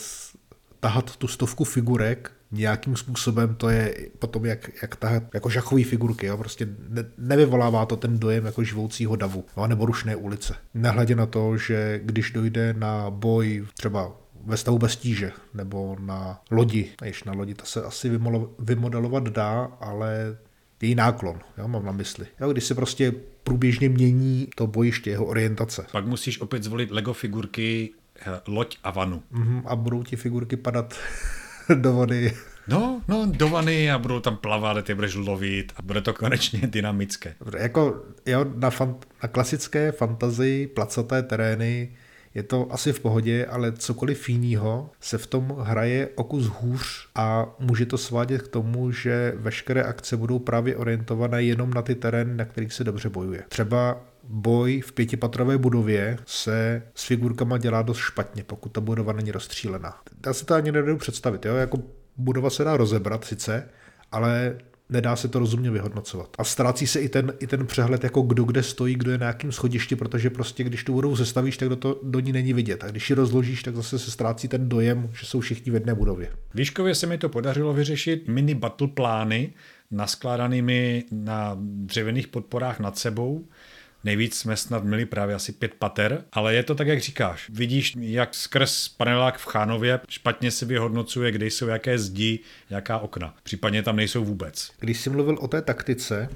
tahat tu stovku figurek nějakým způsobem, to je potom jak, jak tahat jako šachové figurky, jo? prostě ne, nevyvolává to ten dojem jako živoucího davu, jo? nebo rušné ulice. Nehledě na to, že když dojde na boj třeba ve stavu bez tíže, nebo na lodi, již na lodi to se asi vymolo- vymodelovat dá, ale její náklon, jo, mám na mysli. Jo, když se prostě průběžně mění to bojiště, jeho orientace. Pak musíš opět zvolit Lego figurky, loď a vanu. Mhm, a budou ti figurky padat do vody. No, no, do vany a budou tam plavat, ty budeš lovit a bude to konečně dynamické. Jako jo, na, fan, na klasické fantazii placaté terény je to asi v pohodě, ale cokoliv jiného se v tom hraje o kus hůř a může to svádět k tomu, že veškeré akce budou právě orientované jenom na ty terény, na kterých se dobře bojuje. Třeba boj v pětipatrové budově se s figurkama dělá dost špatně, pokud ta budova není rozstřílená. Já si to ani nedovedu představit, jo? jako budova se dá rozebrat sice, ale nedá se to rozumně vyhodnocovat. A ztrácí se i ten, i ten přehled, jako kdo kde stojí, kdo je na jakém schodišti, protože prostě když tu budovu sestavíš, tak do, to, do ní není vidět. A když ji rozložíš, tak zase se ztrácí ten dojem, že jsou všichni v jedné budově. Výškově se mi to podařilo vyřešit mini battle plány naskládanými na dřevěných podporách nad sebou. Nejvíc jsme snad měli právě asi pět pater, ale je to tak, jak říkáš. Vidíš, jak skrz panelák v Chánově špatně se vyhodnocuje, kde jsou jaké zdi, jaká okna. Případně tam nejsou vůbec. Když jsi mluvil o té taktice,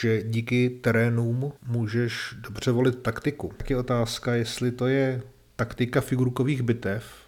že díky terénům můžeš dobře volit taktiku, tak je otázka, jestli to je taktika figurkových bitev,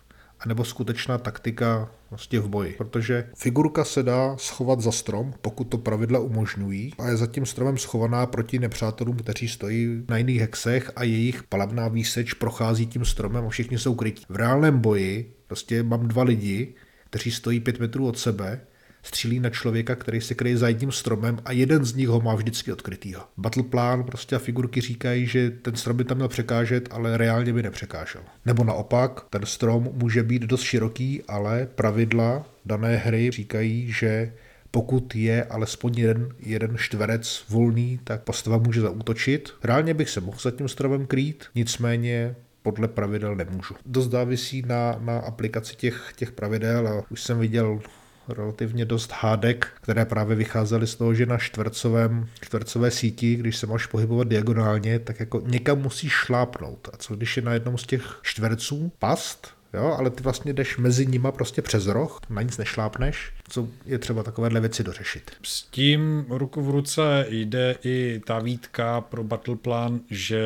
anebo skutečná taktika vlastně v boji. Protože figurka se dá schovat za strom, pokud to pravidla umožňují, a je za tím stromem schovaná proti nepřátelům, kteří stojí na jiných hexech a jejich palebná výseč prochází tím stromem a všichni jsou krytí. V reálném boji prostě mám dva lidi, kteří stojí pět metrů od sebe, střílí na člověka, který se kryje za jedním stromem a jeden z nich ho má vždycky odkrytýho. Battle plán prostě a figurky říkají, že ten strom by tam měl překážet, ale reálně by nepřekážel. Nebo naopak, ten strom může být dost široký, ale pravidla dané hry říkají, že pokud je alespoň jeden, jeden čtverec volný, tak postava může zaútočit. Reálně bych se mohl za tím stromem krýt, nicméně podle pravidel nemůžu. Dost závisí na, na aplikaci těch, těch pravidel a už jsem viděl relativně dost hádek, které právě vycházely z toho, že na čtvercovém, čtvercové síti, když se máš pohybovat diagonálně, tak jako někam musíš šlápnout. A co když je na jednom z těch čtverců past, jo, ale ty vlastně jdeš mezi nima prostě přes roh, na nic nešlápneš, co je třeba takovéhle věci dořešit. S tím ruku v ruce jde i ta výtka pro battle plan, že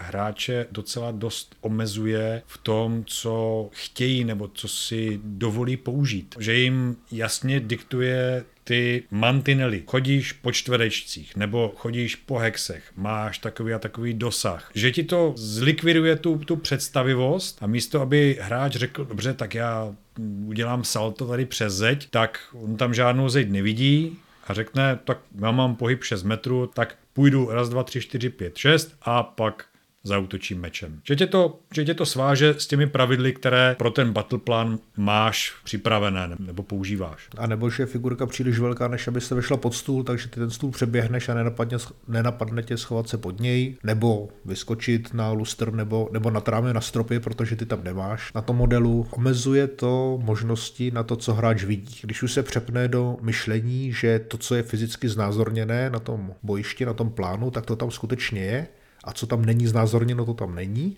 hráče docela dost omezuje v tom, co chtějí nebo co si dovolí použít. Že jim jasně diktuje ty mantinely. Chodíš po čtverečcích nebo chodíš po hexech, máš takový a takový dosah. Že ti to zlikviduje tu, tu představivost a místo, aby hráč řekl, dobře, tak já udělám salto tady přes zeď, tak on tam žádnou zeď nevidí, a řekne, tak já mám pohyb 6 metrů, tak půjdu raz, dva, tři, čtyři, pět, šest a pak zautočím mečem. Že tě, to, že tě to sváže s těmi pravidly, které pro ten battle plan máš připravené nebo používáš. A nebo že je figurka příliš velká, než aby se vešla pod stůl, takže ty ten stůl přeběhneš a nenapadne, nenapadne tě schovat se pod něj, nebo vyskočit na lustr, nebo, nebo na trámě na stropě, protože ty tam nemáš. Na tom modelu omezuje to možnosti na to, co hráč vidí. Když už se přepne do myšlení, že to, co je fyzicky znázorněné na tom bojišti, na tom plánu, tak to tam skutečně je a co tam není znázorněno, to tam není,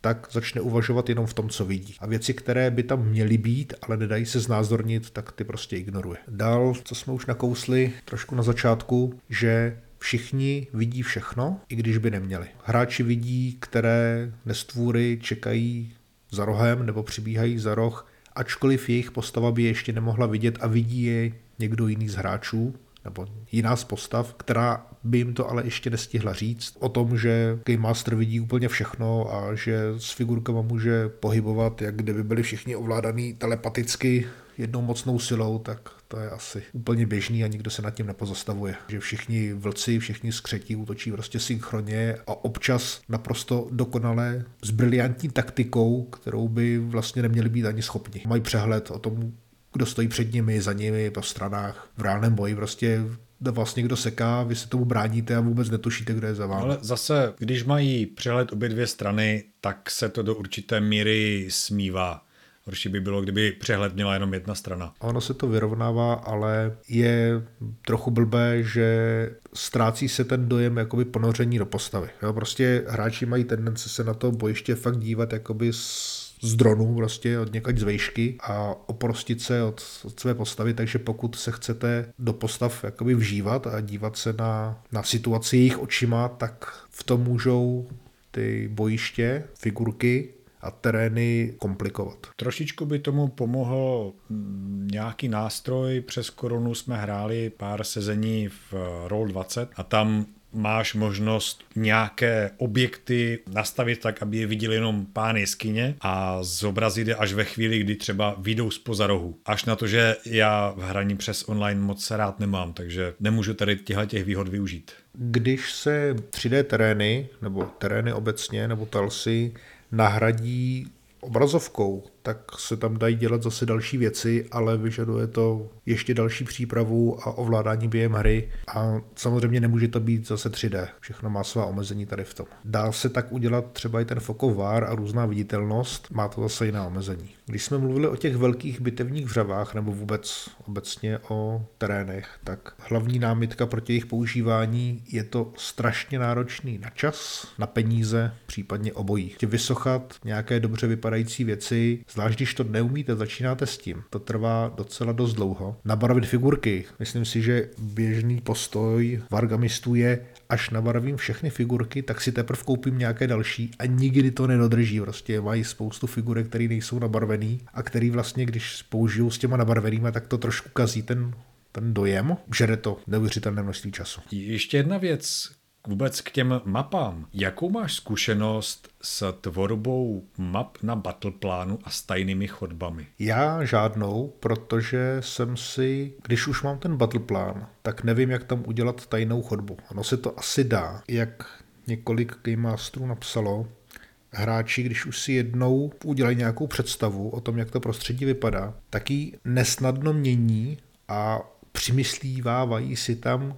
tak začne uvažovat jenom v tom, co vidí. A věci, které by tam měly být, ale nedají se znázornit, tak ty prostě ignoruje. Dál, co jsme už nakousli trošku na začátku, že všichni vidí všechno, i když by neměli. Hráči vidí, které nestvůry čekají za rohem nebo přibíhají za roh, ačkoliv jejich postava by ještě nemohla vidět a vidí je někdo jiný z hráčů, nebo jiná z postav, která by jim to ale ještě nestihla říct o tom, že Game Master vidí úplně všechno a že s figurkama může pohybovat, jak kdyby byli všichni ovládaný telepaticky jednou mocnou silou, tak to je asi úplně běžný a nikdo se nad tím nepozastavuje. Že všichni vlci, všichni skřetí útočí prostě synchronně a občas naprosto dokonale s briliantní taktikou, kterou by vlastně neměli být ani schopni. Mají přehled o tom, kdo stojí před nimi, za nimi, po stranách. V reálném boji prostě vás někdo seká, vy se tomu bráníte a vůbec netušíte, kdo je za vámi. Ale zase, když mají přehled obě dvě strany, tak se to do určité míry smívá. Horší by bylo, kdyby přehled měla jenom jedna strana. Ono se to vyrovnává, ale je trochu blbé, že ztrácí se ten dojem jakoby ponoření do postavy. Jo, prostě hráči mají tendence se na to bojiště fakt dívat jakoby s z dronů, prostě od někaď z vejšky a oprostit se od, od své postavy, takže pokud se chcete do postav jakoby vžívat a dívat se na, na situaci jejich očima, tak v tom můžou ty bojiště, figurky a terény komplikovat. Trošičku by tomu pomohl mm, nějaký nástroj. Přes korunu jsme hráli pár sezení v Roll20 a tam máš možnost nějaké objekty nastavit tak, aby je viděli jenom pány jeskyně a zobrazit je až ve chvíli, kdy třeba vyjdou spoza rohu. Až na to, že já v hraní přes online moc se rád nemám, takže nemůžu tady těchto těch výhod využít. Když se 3D terény, nebo terény obecně, nebo talsy nahradí obrazovkou, tak se tam dají dělat zase další věci, ale vyžaduje to ještě další přípravu a ovládání během hry a samozřejmě nemůže to být zase 3D. Všechno má svá omezení tady v tom. Dá se tak udělat třeba i ten fokovár a různá viditelnost, má to zase jiná omezení. Když jsme mluvili o těch velkých bitevních vřavách nebo vůbec obecně o terénech, tak hlavní námitka proti jejich používání je to strašně náročný na čas, na peníze, případně obojí. Vysochat nějaké dobře vypadající věci, Zvlášť když to neumíte, začínáte s tím. To trvá docela dost dlouho. Nabarvit figurky. Myslím si, že běžný postoj vargamistů je, až nabarvím všechny figurky, tak si teprve koupím nějaké další a nikdy to nedodrží. Prostě mají spoustu figurek, které nejsou nabarvený a který vlastně, když použiju s těma nabarvenými, tak to trošku kazí ten ten dojem, žere to neuvěřitelné množství času. Ještě jedna věc, vůbec k těm mapám. Jakou máš zkušenost s tvorbou map na battleplánu a s tajnými chodbami? Já žádnou, protože jsem si, když už mám ten battleplán, tak nevím, jak tam udělat tajnou chodbu. Ono se to asi dá, jak několik Game Masterů napsalo, hráči, když už si jednou udělají nějakou představu o tom, jak to prostředí vypadá, tak ji nesnadno mění a přimyslívávají si tam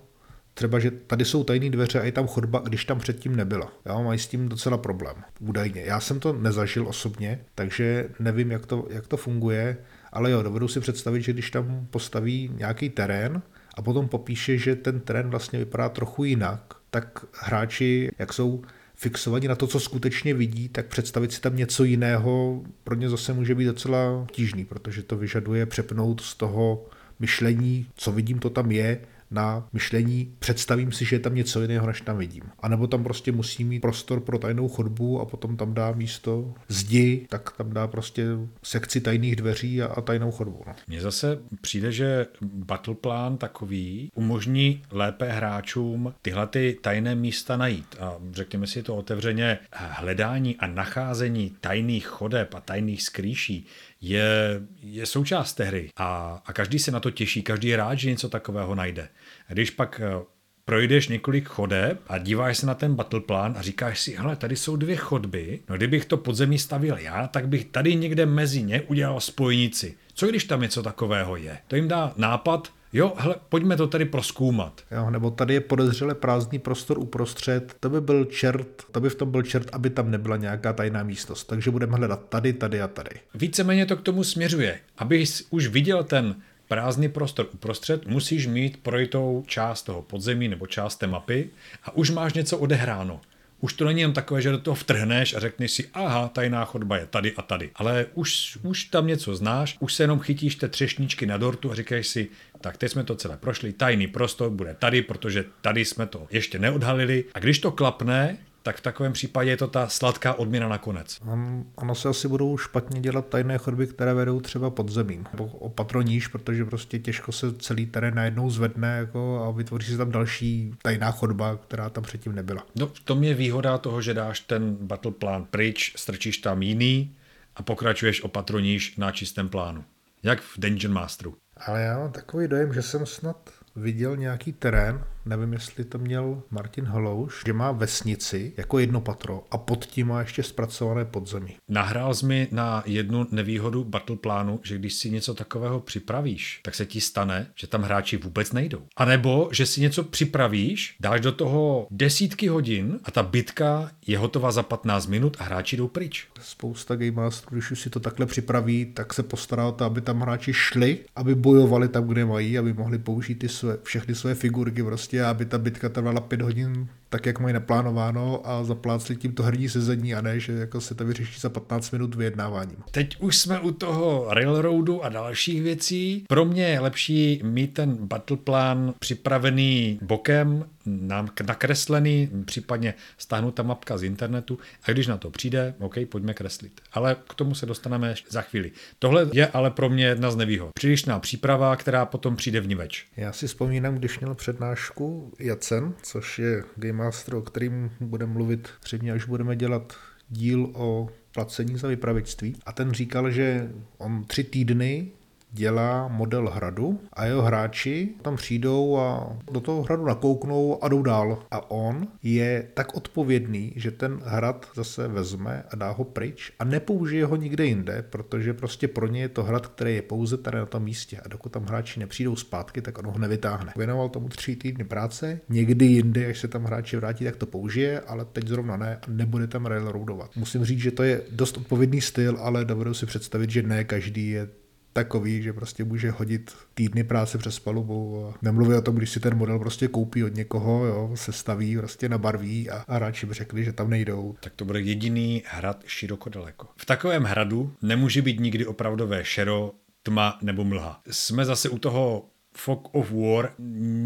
třeba, že tady jsou tajné dveře a je tam chodba, když tam předtím nebyla. Já mají s tím docela problém, údajně. Já jsem to nezažil osobně, takže nevím, jak to, jak to funguje, ale jo, dovedu si představit, že když tam postaví nějaký terén a potom popíše, že ten terén vlastně vypadá trochu jinak, tak hráči, jak jsou fixovaní na to, co skutečně vidí, tak představit si tam něco jiného pro ně zase může být docela tížný, protože to vyžaduje přepnout z toho myšlení, co vidím, to tam je, na myšlení, představím si, že je tam něco jiného, než tam vidím. A nebo tam prostě musí mít prostor pro tajnou chodbu a potom tam dá místo zdi, tak tam dá prostě sekci tajných dveří a, a tajnou chodbu. No. Mně zase přijde, že battleplan takový umožní lépe hráčům tyhle ty tajné místa najít. A řekněme si to otevřeně, hledání a nacházení tajných chodeb a tajných skrýší je, je součást té hry a, a každý se na to těší, každý je rád, že něco takového najde. A když pak eh, projdeš několik chodeb a díváš se na ten battle plan a říkáš si, hele, tady jsou dvě chodby, no kdybych to podzemí stavil já, tak bych tady někde mezi ně udělal spojnici. Co když tam něco takového je? To jim dá nápad, Jo, hele, pojďme to tady proskoumat. Jo, nebo tady je podezřele prázdný prostor uprostřed, to by byl čert, to by v tom byl čert, aby tam nebyla nějaká tajná místnost. Takže budeme hledat tady, tady a tady. Víceméně to k tomu směřuje. Abys už viděl ten prázdný prostor uprostřed, musíš mít projitou část toho podzemí nebo část té mapy a už máš něco odehráno. Už to není jen takové, že do toho vtrhneš a řekneš si, aha, tajná chodba je tady a tady. Ale už, už tam něco znáš, už se jenom chytíš té třešničky na dortu a říkáš si, tak teď jsme to celé prošli, tajný prostor bude tady, protože tady jsme to ještě neodhalili. A když to klapne, tak v takovém případě je to ta sladká odměna nakonec. On, ono se asi budou špatně dělat tajné chodby, které vedou třeba pod zemím, nebo opatroníš, protože prostě těžko se celý terén najednou zvedne jako a vytvoří se tam další tajná chodba, která tam předtím nebyla. No, v tom je výhoda toho, že dáš ten battle plán pryč, strčíš tam jiný a pokračuješ opatroníš na čistém plánu. Jak v Dungeon Masteru. Ale já mám takový dojem, že jsem snad viděl nějaký terén, nevím, jestli to měl Martin Halouš, že má vesnici jako jedno patro a pod tím má ještě zpracované podzemí. Nahrál jsi mi na jednu nevýhodu battle plánu, že když si něco takového připravíš, tak se ti stane, že tam hráči vůbec nejdou. A nebo, že si něco připravíš, dáš do toho desítky hodin a ta bitka je hotová za 15 minut a hráči jdou pryč. Spousta Game Masterů, když už si to takhle připraví, tak se postará o to, aby tam hráči šli, aby bojovali tam, kde mají, aby mohli použít ty své, všechny své figurky prostě, aby ta bitka trvala pět hodin tak, jak mají naplánováno a zaplácli tím to herní sezení a ne, že jako se to vyřeší za 15 minut vyjednáváním. Teď už jsme u toho Railroadu a dalších věcí. Pro mě je lepší mít ten battle plan připravený bokem, nakreslený, případně stáhnutá mapka z internetu a když na to přijde, OK, pojďme kreslit. Ale k tomu se dostaneme za chvíli. Tohle je ale pro mě jedna z nevýhod. Přílišná příprava, která potom přijde v niveč. Já si vzpomínám, když měl přednášku Jacen, což je Game Master, o kterým budeme mluvit třeba, až budeme dělat díl o placení za vypravěčství. A ten říkal, že on tři týdny dělá model hradu a jeho hráči tam přijdou a do toho hradu nakouknou a jdou dál. A on je tak odpovědný, že ten hrad zase vezme a dá ho pryč a nepoužije ho nikde jinde, protože prostě pro ně je to hrad, který je pouze tady na tom místě a dokud tam hráči nepřijdou zpátky, tak on ho nevytáhne. Věnoval tomu tři týdny práce, někdy jinde, až se tam hráči vrátí, tak to použije, ale teď zrovna ne a nebude tam railroadovat. Musím říct, že to je dost odpovědný styl, ale dovedu si představit, že ne každý je takový, že prostě může hodit týdny práce přes palubu. Nemluví o tom, když si ten model prostě koupí od někoho, jo, se staví, prostě na barví a, a hráči by řekli, že tam nejdou. Tak to bude jediný hrad široko daleko. V takovém hradu nemůže být nikdy opravdové šero, tma nebo mlha. Jsme zase u toho Fog of War,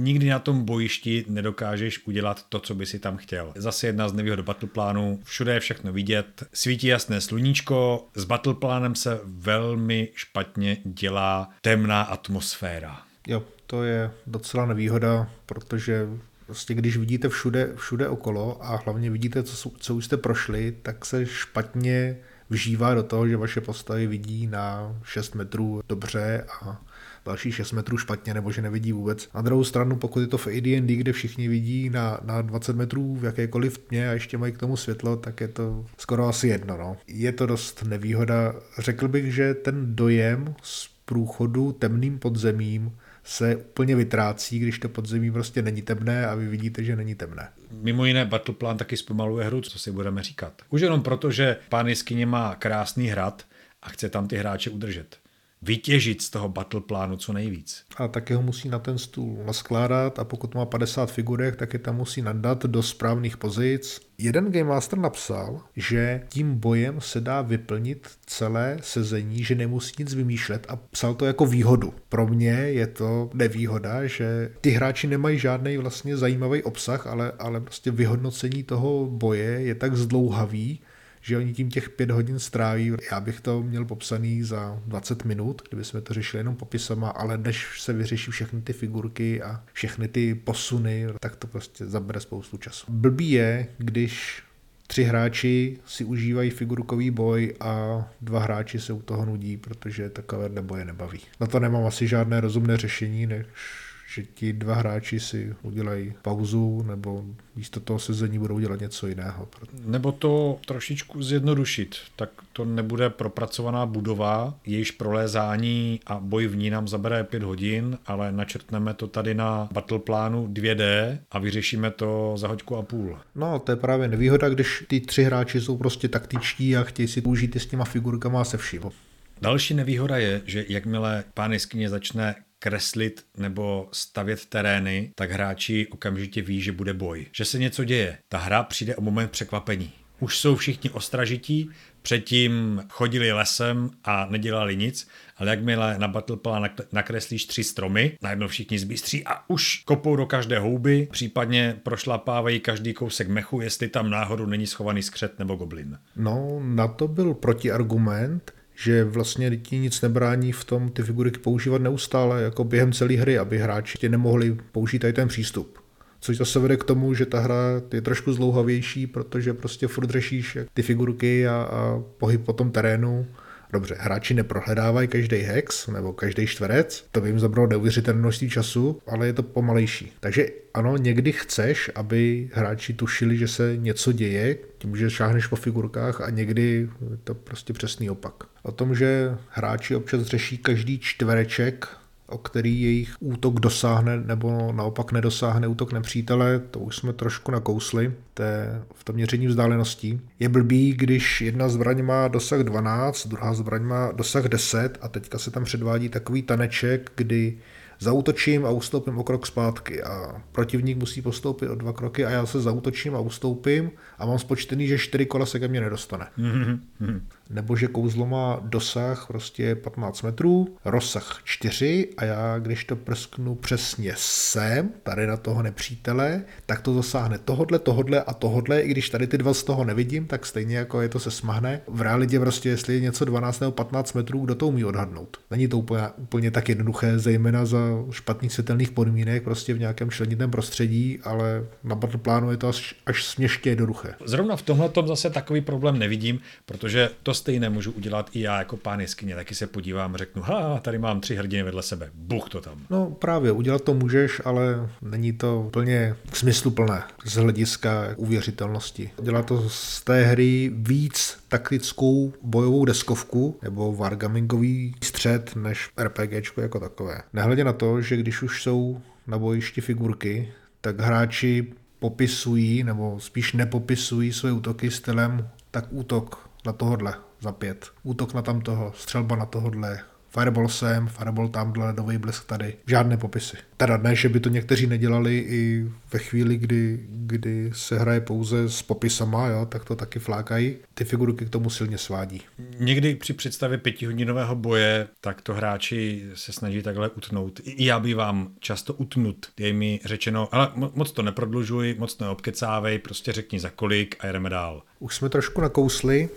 nikdy na tom bojišti nedokážeš udělat to, co by si tam chtěl. Zase jedna z nevýhod plánu, všude je všechno vidět, svítí jasné sluníčko, s plánem se velmi špatně dělá temná atmosféra. Jo, to je docela nevýhoda, protože prostě když vidíte všude, všude okolo a hlavně vidíte, co, co už jste prošli, tak se špatně vžívá do toho, že vaše postavy vidí na 6 metrů dobře a další 6 metrů špatně nebo že nevidí vůbec. Na druhou stranu, pokud je to v AD&D, kde všichni vidí na, na 20 metrů v jakékoliv tmě a ještě mají k tomu světlo, tak je to skoro asi jedno. No. Je to dost nevýhoda. Řekl bych, že ten dojem z průchodu temným podzemím se úplně vytrácí, když to podzemí prostě není temné a vy vidíte, že není temné. Mimo jiné Battleplan taky zpomaluje hru, co si budeme říkat. Už jenom proto, že pán jeskyně má krásný hrad a chce tam ty hráče udržet vytěžit z toho battle plánu co nejvíc. A taky ho musí na ten stůl naskládat a pokud má 50 figurek, tak je tam musí nadat do správných pozic. Jeden Game Master napsal, že tím bojem se dá vyplnit celé sezení, že nemusí nic vymýšlet a psal to jako výhodu. Pro mě je to nevýhoda, že ty hráči nemají žádný vlastně zajímavý obsah, ale, ale prostě vyhodnocení toho boje je tak zdlouhavý, že oni tím těch pět hodin stráví. Já bych to měl popsaný za 20 minut, kdyby jsme to řešili jenom popisama, ale než se vyřeší všechny ty figurky a všechny ty posuny, tak to prostě zabere spoustu času. Blbý je, když tři hráči si užívají figurkový boj a dva hráči se u toho nudí, protože takové boje nebaví. Na to nemám asi žádné rozumné řešení, než že ti dva hráči si udělají pauzu nebo místo toho sezení budou dělat něco jiného. Nebo to trošičku zjednodušit, tak to nebude propracovaná budova, jejíž prolézání a boj v ní nám zabere pět hodin, ale načrtneme to tady na battle plánu 2D a vyřešíme to za hoďku a půl. No, to je právě nevýhoda, když ty tři hráči jsou prostě taktičtí a chtějí si použít s těma figurkama a se vším. Další nevýhoda je, že jakmile pán jeskyně začne kreslit nebo stavět terény, tak hráči okamžitě ví, že bude boj. Že se něco děje. Ta hra přijde o moment překvapení. Už jsou všichni ostražití, předtím chodili lesem a nedělali nic, ale jakmile na Battleplan nakreslíš tři stromy, najednou všichni zbystří a už kopou do každé houby, případně prošlapávají každý kousek mechu, jestli tam náhodou není schovaný skřet nebo goblin. No, na to byl protiargument, že vlastně ti nic nebrání v tom ty figurky používat neustále jako během celé hry, aby hráči tě nemohli použít tady ten přístup. Což zase vede k tomu, že ta hra je trošku zlouhavější, protože prostě furt řešíš ty figurky a, a pohyb po tom terénu Dobře, hráči neprohledávají každý hex nebo každý čtverec, to by jim zabralo neuvěřitelné množství času, ale je to pomalejší. Takže ano, někdy chceš, aby hráči tušili, že se něco děje, tím, že šáhneš po figurkách a někdy je to prostě přesný opak. O tom, že hráči občas řeší každý čtvereček o který jejich útok dosáhne nebo naopak nedosáhne útok nepřítele, to už jsme trošku nakousli té, v tom měření vzdáleností. Je blbý, když jedna zbraň má dosah 12, druhá zbraň má dosah 10 a teďka se tam předvádí takový taneček, kdy zautočím a ustoupím o krok zpátky a protivník musí postoupit o dva kroky a já se zautočím a ustoupím a mám spočtený, že čtyři kola se ke mně nedostane. Mm-hmm. Nebo že kouzlo má dosah prostě 15 metrů, rozsah 4 a já, když to prsknu přesně sem, tady na toho nepřítele, tak to zasáhne tohodle, tohodle a tohodle, i když tady ty dva z toho nevidím, tak stejně jako je to se smahne. V realitě prostě, jestli je něco 12 nebo 15 metrů, kdo to umí odhadnout. Není to úplně, úplně tak jednoduché, zejména za špatných světelných podmínek, prostě v nějakém členitém prostředí, ale na plánu je to až, až směšně jednoduché. Zrovna v tomhle tom zase takový problém nevidím, protože to stejné můžu udělat i já jako pán jeskyně. Taky se podívám, řeknu, ha, tady mám tři hrdiny vedle sebe, buch to tam. No právě, udělat to můžeš, ale není to plně smysluplné z hlediska uvěřitelnosti. Dělá to z té hry víc taktickou bojovou deskovku nebo wargamingový střed než RPGčko jako takové. Nehledě na to, že když už jsou na bojišti figurky, tak hráči popisují, nebo spíš nepopisují své útoky stylem tak útok na tohodle za pět, útok na tamtoho, střelba na tohodle, Fireball sem, Fireball tamhle, ledový blesk tady. Žádné popisy. Teda ne, že by to někteří nedělali i ve chvíli, kdy, kdy se hraje pouze s popisama, jo, tak to taky flákají. Ty figurky k tomu silně svádí. Někdy při představě pětihodinového boje, tak to hráči se snaží takhle utnout. I já bývám často utnut. Je mi řečeno, ale moc to neprodlužuj, moc to neobkecávej, prostě řekni za kolik a jdeme dál. Už jsme trošku nakousli,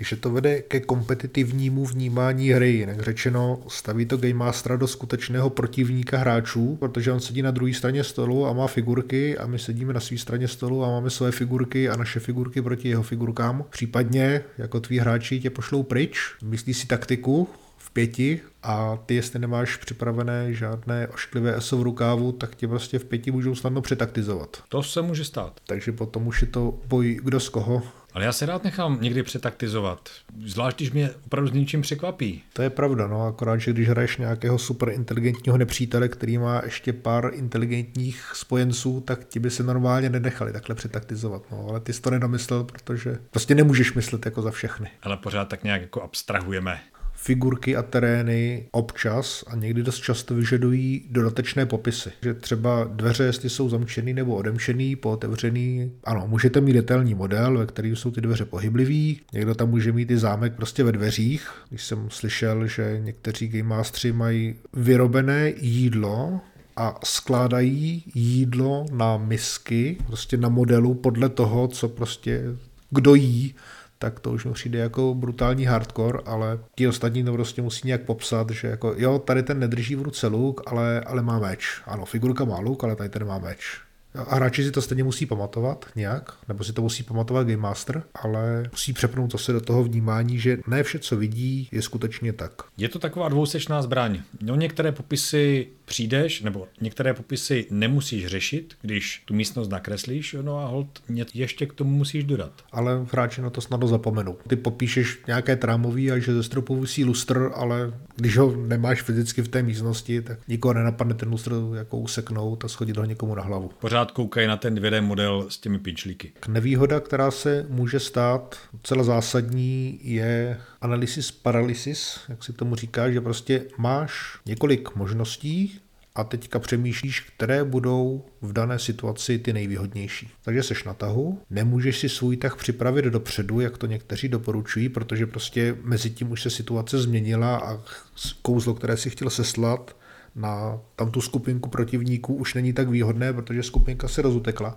že to vede ke kompetitivnímu vnímání hry. Jinak řečeno, staví to Game Mastera do skutečného protivníka hráčů, protože on sedí na druhé straně stolu a má figurky a my sedíme na své straně stolu a máme své figurky a naše figurky proti jeho figurkám. Případně, jako tví hráči tě pošlou pryč, myslí si taktiku, v pěti a ty, jestli nemáš připravené žádné ošklivé ESO v rukávu, tak tě prostě v pěti můžou snadno přetaktizovat. To se může stát. Takže potom už je to boj kdo z koho. Ale já se rád nechám někdy přetaktizovat, zvlášť když mě opravdu s něčím překvapí. To je pravda, no akorát, že když hraješ nějakého super inteligentního nepřítele, který má ještě pár inteligentních spojenců, tak ti by se normálně nenechali takhle přetaktizovat. No, ale ty jsi to nedomyslel, protože prostě nemůžeš myslet jako za všechny. Ale pořád tak nějak jako abstrahujeme figurky a terény občas a někdy dost často vyžadují dodatečné popisy. Že třeba dveře, jestli jsou zamčený nebo odemčený, pootevřený. Ano, můžete mít detailní model, ve kterém jsou ty dveře pohyblivý. Někdo tam může mít i zámek prostě ve dveřích. Když jsem slyšel, že někteří game mají vyrobené jídlo, a skládají jídlo na misky, prostě na modelu podle toho, co prostě kdo jí, tak to už mi přijde jako brutální hardcore, ale ti ostatní to prostě musí nějak popsat, že jako jo, tady ten nedrží v ruce luk, ale, ale má meč. Ano, figurka má luk, ale tady ten má meč. A hráči si to stejně musí pamatovat nějak, nebo si to musí pamatovat Game Master, ale musí přepnout zase do toho vnímání, že ne vše, co vidí, je skutečně tak. Je to taková dvousečná zbraň. No některé popisy přijdeš, nebo některé popisy nemusíš řešit, když tu místnost nakreslíš, no a hold ještě k tomu musíš dodat. Ale hráči na to snadno zapomenou. Ty popíšeš nějaké trámový a že ze stropu vysí lustr, ale když ho nemáš fyzicky v té místnosti, tak nikoho nenapadne ten lustr jako useknout a schodit ho někomu na hlavu. Pořád koukají na ten 2D model s těmi pinčlíky. Nevýhoda, která se může stát celá zásadní, je analysis paralysis, jak si tomu říká, že prostě máš několik možností a teďka přemýšlíš, které budou v dané situaci ty nejvýhodnější. Takže seš na tahu, nemůžeš si svůj tah připravit dopředu, jak to někteří doporučují, protože prostě mezi tím už se situace změnila a kouzlo, které si chtěl seslat, na tam tu skupinku protivníků už není tak výhodné, protože skupinka se rozutekla.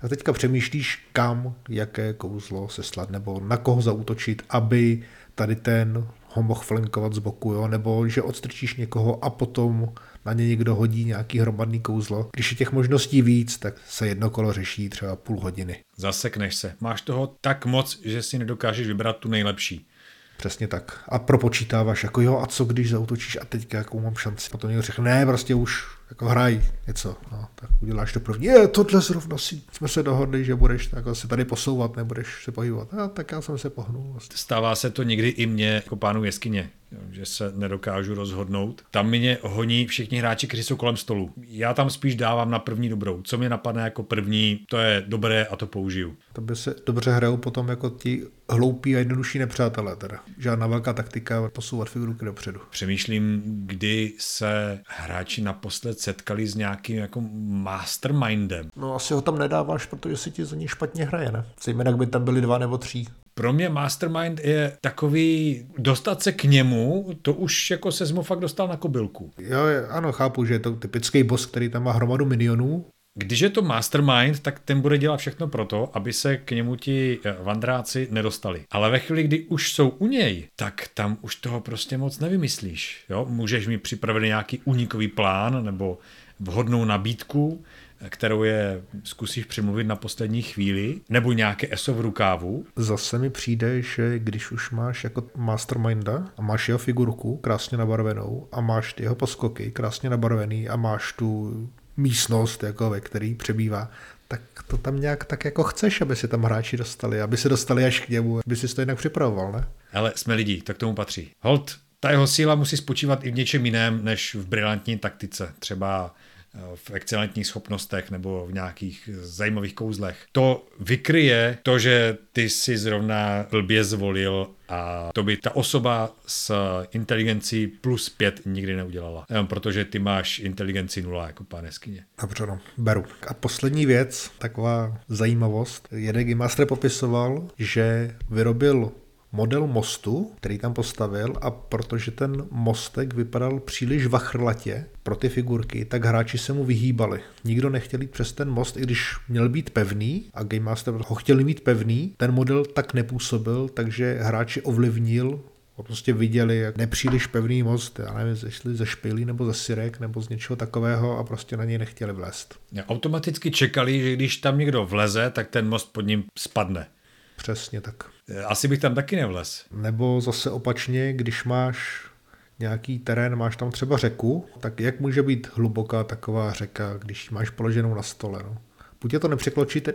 Tak teďka přemýšlíš, kam, jaké kouzlo seslat, nebo na koho zautočit, aby tady ten ho mohl flankovat z boku, jo? nebo že odstrčíš někoho a potom na ně někdo hodí nějaký hromadný kouzlo. Když je těch možností víc, tak se jedno kolo řeší třeba půl hodiny. Zasekneš se. Máš toho tak moc, že si nedokážeš vybrat tu nejlepší. Přesně tak. A propočítáváš, jako jo, a co když zautočíš a teďka jakou mám šanci. Potom někdo řekne, ne, prostě už jako hraj něco, no, tak uděláš to první. Je, tohle zrovna si, jsme se dohodli, že budeš tak se tady posouvat, nebudeš se pohybovat. A tak já jsem se pohnul. Vlastně. Stává se to někdy i mně, jako pánu jeskyně, že se nedokážu rozhodnout. Tam mě honí všichni hráči, kteří jsou kolem stolu. Já tam spíš dávám na první dobrou. Co mě napadne jako první, to je dobré a to použiju. To by se dobře hrajou potom jako ti hloupí a jednodušší nepřátelé. Teda. Žádná velká taktika posouvat figurky dopředu. Přemýšlím, kdy se hráči naposled setkali s nějakým jako mastermindem. No asi ho tam nedáváš, protože si ti za ní špatně hraje, ne? Zejména, by tam byli dva nebo tři. Pro mě Mastermind je takový, dostat se k němu, to už jako se mu fakt dostal na kobylku. Jo, ano, chápu, že je to typický boss, který tam má hromadu minionů, když je to mastermind, tak ten bude dělat všechno proto, aby se k němu ti eh, vandráci nedostali. Ale ve chvíli, kdy už jsou u něj, tak tam už toho prostě moc nevymyslíš. Jo? Můžeš mi připravit nějaký unikový plán nebo vhodnou nabídku, eh, kterou je zkusíš přemluvit na poslední chvíli, nebo nějaké ESO v rukávu. Zase mi přijde, že když už máš jako masterminda a máš jeho figurku krásně nabarvenou a máš jeho poskoky krásně nabarvený a máš tu místnost, jako ve který přebývá, tak to tam nějak tak jako chceš, aby si tam hráči dostali, aby se dostali až k němu, aby si to jinak připravoval, ne? Ale jsme lidi, tak tomu patří. Hold, ta jeho síla musí spočívat i v něčem jiném, než v brilantní taktice. Třeba v excelentních schopnostech nebo v nějakých zajímavých kouzlech. To vykryje to, že ty si zrovna blbě zvolil a to by ta osoba s inteligencí plus pět nikdy neudělala. Protože ty máš inteligenci nula jako pán jeskyně. Dobře, no, beru. A poslední věc, taková zajímavost. Jeden Master popisoval, že vyrobil model mostu, který tam postavil a protože ten mostek vypadal příliš vachrlatě pro ty figurky, tak hráči se mu vyhýbali. Nikdo nechtěl jít přes ten most, i když měl být pevný a Game Master ho chtěl mít pevný, ten model tak nepůsobil, takže hráči ovlivnil prostě viděli jak nepříliš pevný most, já nevím, zešli ze špilí nebo ze syrek nebo z něčeho takového a prostě na něj nechtěli vlézt. Automaticky čekali, že když tam někdo vleze, tak ten most pod ním spadne. Přesně tak. Asi bych tam taky nevlez. Nebo zase opačně, když máš nějaký terén, máš tam třeba řeku, tak jak může být hluboká taková řeka, když máš položenou na stole? No? Buď je to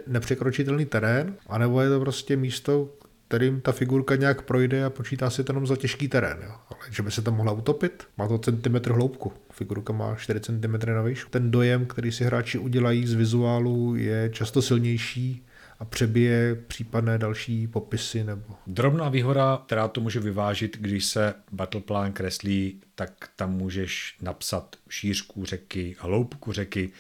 nepřekročitelný terén, anebo je to prostě místo, kterým ta figurka nějak projde a počítá si to jenom za těžký terén. Jo. Ale že by se tam mohla utopit, má to centimetr hloubku. Figurka má 4 cm na výšku. Ten dojem, který si hráči udělají z vizuálu, je často silnější a přebije případné další popisy. nebo. Drobná výhoda, která to může vyvážit, když se battleplan kreslí, tak tam můžeš napsat šířku řeky a hloubku řeky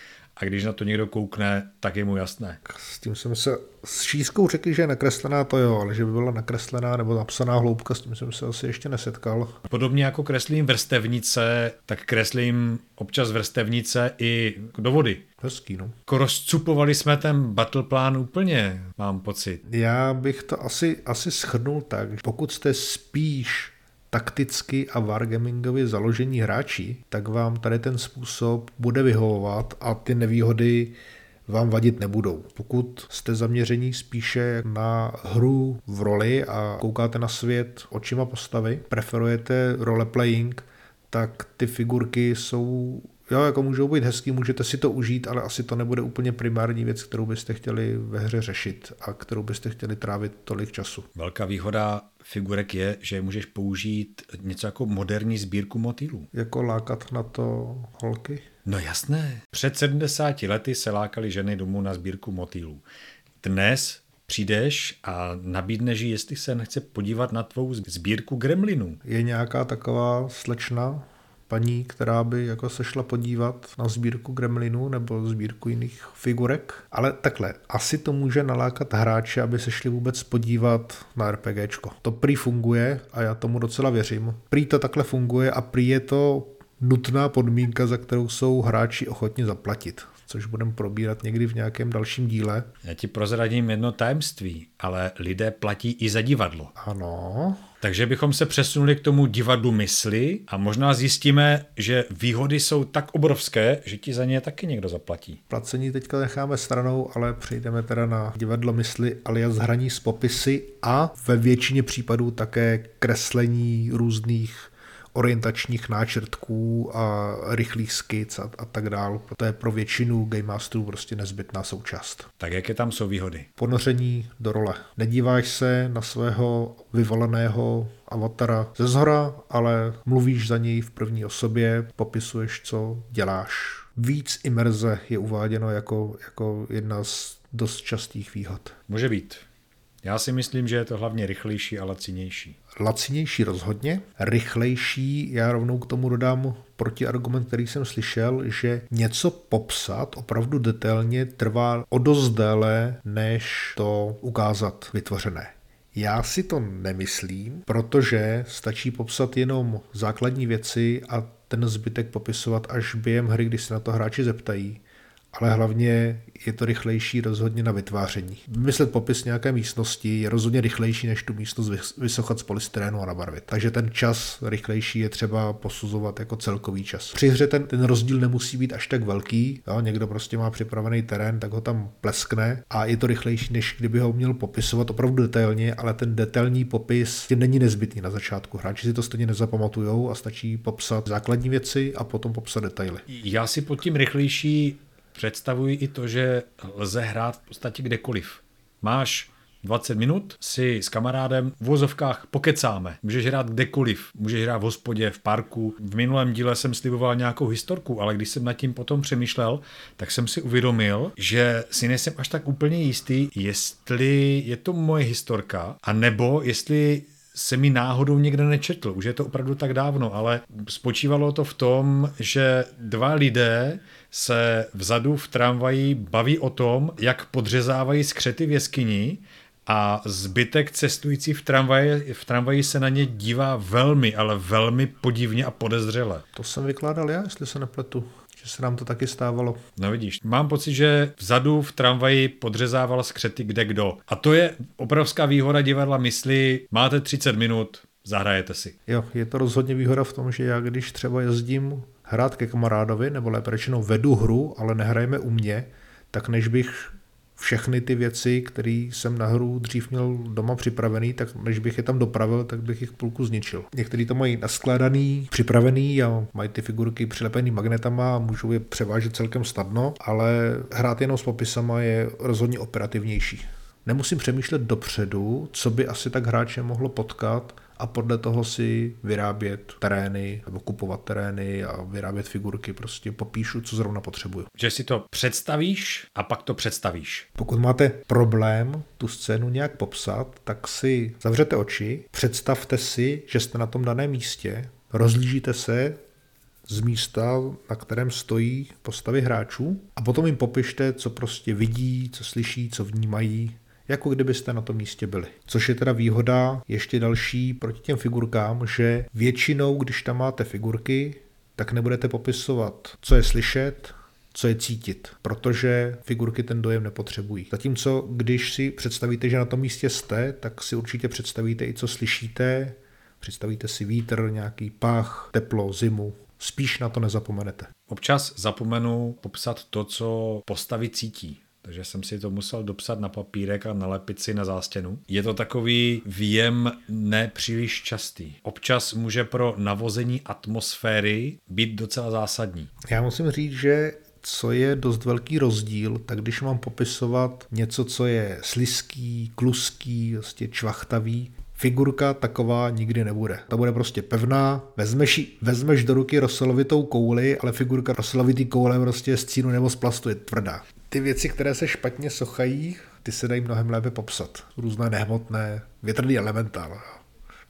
a když na to někdo koukne, tak je mu jasné. S tím jsem se, s šířkou řeky, že je nakreslená, to jo, ale že by byla nakreslená nebo napsaná hloubka, s tím jsem se asi ještě nesetkal. Podobně jako kreslím vrstevnice, tak kreslím občas vrstevnice i do vody. Hezký, no. Rozcupovali jsme ten battleplán úplně, mám pocit. Já bych to asi, asi schrnul tak, pokud jste spíš takticky a wargamingově založení hráči, tak vám tady ten způsob bude vyhovovat a ty nevýhody vám vadit nebudou. Pokud jste zaměření spíše na hru v roli a koukáte na svět očima postavy, preferujete roleplaying, tak ty figurky jsou jo, jako můžou být hezký, můžete si to užít, ale asi to nebude úplně primární věc, kterou byste chtěli ve hře řešit a kterou byste chtěli trávit tolik času. Velká výhoda figurek je, že můžeš použít něco jako moderní sbírku motýlů. Jako lákat na to holky? No jasné. Před 70 lety se lákali ženy domů na sbírku motýlů. Dnes přijdeš a nabídneš jí, jestli se nechce podívat na tvou sbírku gremlinů. Je nějaká taková slečna, paní, která by jako se šla podívat na sbírku gremlinů nebo sbírku jiných figurek. Ale takhle, asi to může nalákat hráče, aby se šli vůbec podívat na RPGčko. To prý funguje a já tomu docela věřím. Prý to takhle funguje a prý je to nutná podmínka, za kterou jsou hráči ochotni zaplatit což budeme probírat někdy v nějakém dalším díle. Já ti prozradím jedno tajemství, ale lidé platí i za divadlo. Ano. Takže bychom se přesunuli k tomu divadlu mysli a možná zjistíme, že výhody jsou tak obrovské, že ti za ně taky někdo zaplatí. Placení teďka necháme stranou, ale přejdeme teda na divadlo mysli alias hraní s popisy a ve většině případů také kreslení různých orientačních náčrtků a rychlých skic a, a tak dál. To je pro většinu Game Masterů prostě nezbytná součást. Tak jaké tam jsou výhody? Ponoření do role. Nedíváš se na svého vyvoleného avatara ze zhora, ale mluvíš za něj v první osobě, popisuješ, co děláš. Víc imerze je uváděno jako, jako jedna z dost častých výhod. Může být. Já si myslím, že je to hlavně rychlejší a lacinější. Lacinější rozhodně, rychlejší, já rovnou k tomu dodám protiargument, který jsem slyšel, že něco popsat opravdu detailně trvá o dost déle, než to ukázat vytvořené. Já si to nemyslím, protože stačí popsat jenom základní věci a ten zbytek popisovat až během hry, když se na to hráči zeptají ale hlavně je to rychlejší rozhodně na vytváření. Vymyslet popis nějaké místnosti je rozhodně rychlejší, než tu místnost vysochat z polystyrénu a nabarvit. Takže ten čas rychlejší je třeba posuzovat jako celkový čas. Při hře ten, ten rozdíl nemusí být až tak velký. Jo? Někdo prostě má připravený terén, tak ho tam pleskne a je to rychlejší, než kdyby ho měl popisovat opravdu detailně, ale ten detailní popis tím není nezbytný na začátku. Hráči si to stejně nezapamatujou a stačí popsat základní věci a potom popsat detaily. Já si pod tím rychlejší představuji i to, že lze hrát v podstatě kdekoliv. Máš 20 minut si s kamarádem v vozovkách pokecáme. Můžeš hrát kdekoliv. Můžeš hrát v hospodě, v parku. V minulém díle jsem sliboval nějakou historku, ale když jsem nad tím potom přemýšlel, tak jsem si uvědomil, že si nejsem až tak úplně jistý, jestli je to moje historka, a nebo jestli se mi náhodou někde nečetl. Už je to opravdu tak dávno, ale spočívalo to v tom, že dva lidé se vzadu v tramvaji baví o tom, jak podřezávají skřety v jeskyni a zbytek cestující v tramvaji, v tramvaji se na ně dívá velmi, ale velmi podivně a podezřele. To jsem vykládal já, jestli se nepletu že se nám to taky stávalo. No vidíš, mám pocit, že vzadu v tramvaji podřezával skřety kde kdo. A to je obrovská výhoda divadla mysli, máte 30 minut, zahrajete si. Jo, je to rozhodně výhoda v tom, že já když třeba jezdím hrát ke kamarádovi, nebo lépe řečeno vedu hru, ale nehrajeme u mě, tak než bych všechny ty věci, které jsem na hru dřív měl doma připravený, tak než bych je tam dopravil, tak bych jich půlku zničil. Někteří to mají naskládaný, připravený a mají ty figurky přilepený magnetama a můžou je převážet celkem snadno, ale hrát jenom s popisama je rozhodně operativnější. Nemusím přemýšlet dopředu, co by asi tak hráče mohlo potkat, a podle toho si vyrábět terény nebo kupovat terény a vyrábět figurky. Prostě popíšu, co zrovna potřebuju. Že si to představíš a pak to představíš. Pokud máte problém tu scénu nějak popsat, tak si zavřete oči, představte si, že jste na tom daném místě, rozlížíte se, z místa, na kterém stojí postavy hráčů a potom jim popište, co prostě vidí, co slyší, co vnímají jako kdybyste na tom místě byli. Což je teda výhoda ještě další proti těm figurkám, že většinou, když tam máte figurky, tak nebudete popisovat, co je slyšet, co je cítit, protože figurky ten dojem nepotřebují. Zatímco, když si představíte, že na tom místě jste, tak si určitě představíte i co slyšíte, představíte si vítr, nějaký pach, teplo, zimu, spíš na to nezapomenete. Občas zapomenu popsat to, co postavy cítí. Takže jsem si to musel dopsat na papírek a nalepit si na zástěnu. Je to takový výjem nepříliš častý. Občas může pro navození atmosféry být docela zásadní. Já musím říct, že co je dost velký rozdíl, tak když mám popisovat něco, co je sliský, kluský, prostě čvachtavý, figurka taková nikdy nebude. Ta bude prostě pevná, vezmeš, vezmeš do ruky roselovitou kouli, ale figurka roselovitý koule prostě z cínu nebo z plastu je tvrdá. Ty věci, které se špatně sochají, ty se dají mnohem lépe popsat. Různé nehmotné, větrný elementál.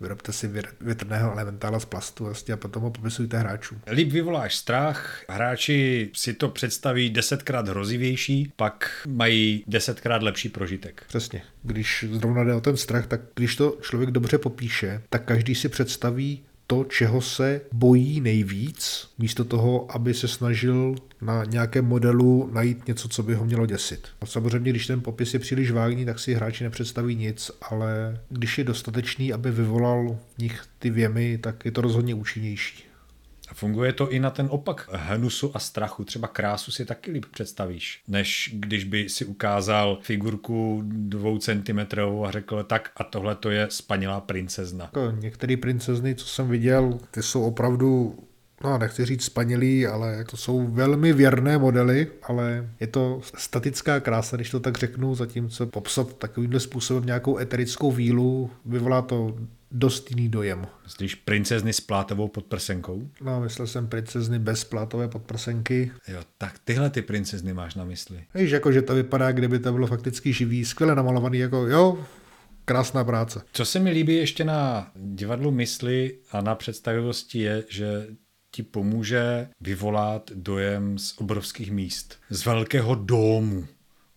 Vyrobte si větrného elementála z plastu vlastně a potom ho popisujte hráčům. Líp vyvoláš strach, hráči si to představí desetkrát hrozivější, pak mají desetkrát lepší prožitek. Přesně. Když zrovna jde o ten strach, tak když to člověk dobře popíše, tak každý si představí to, čeho se bojí nejvíc, místo toho, aby se snažil na nějakém modelu najít něco, co by ho mělo děsit. Samozřejmě, když ten popis je příliš vágní, tak si hráči nepředstaví nic, ale když je dostatečný, aby vyvolal v nich ty věmy, tak je to rozhodně účinnější. Funguje to i na ten opak hnusu a strachu. Třeba krásu si taky líp představíš, než když by si ukázal figurku dvou centimetrovou a řekl, tak a tohle to je spanělá princezna. Jako některé princezny, co jsem viděl, ty jsou opravdu no nechci říct spanělý, ale to jsou velmi věrné modely, ale je to statická krása, když to tak řeknu, zatímco popsat takovýmhle způsobem nějakou eterickou vílu, vyvolá to dost jiný dojem. Myslíš princezny s plátovou podprsenkou? No, myslel jsem princezny bez plátové podprsenky. Jo, tak tyhle ty princezny máš na mysli. Víš, jako že to vypadá, kdyby to bylo fakticky živý, skvěle namalovaný, jako jo, krásná práce. Co se mi líbí ještě na divadlu mysli a na představivosti je, že ti pomůže vyvolat dojem z obrovských míst, z velkého domu.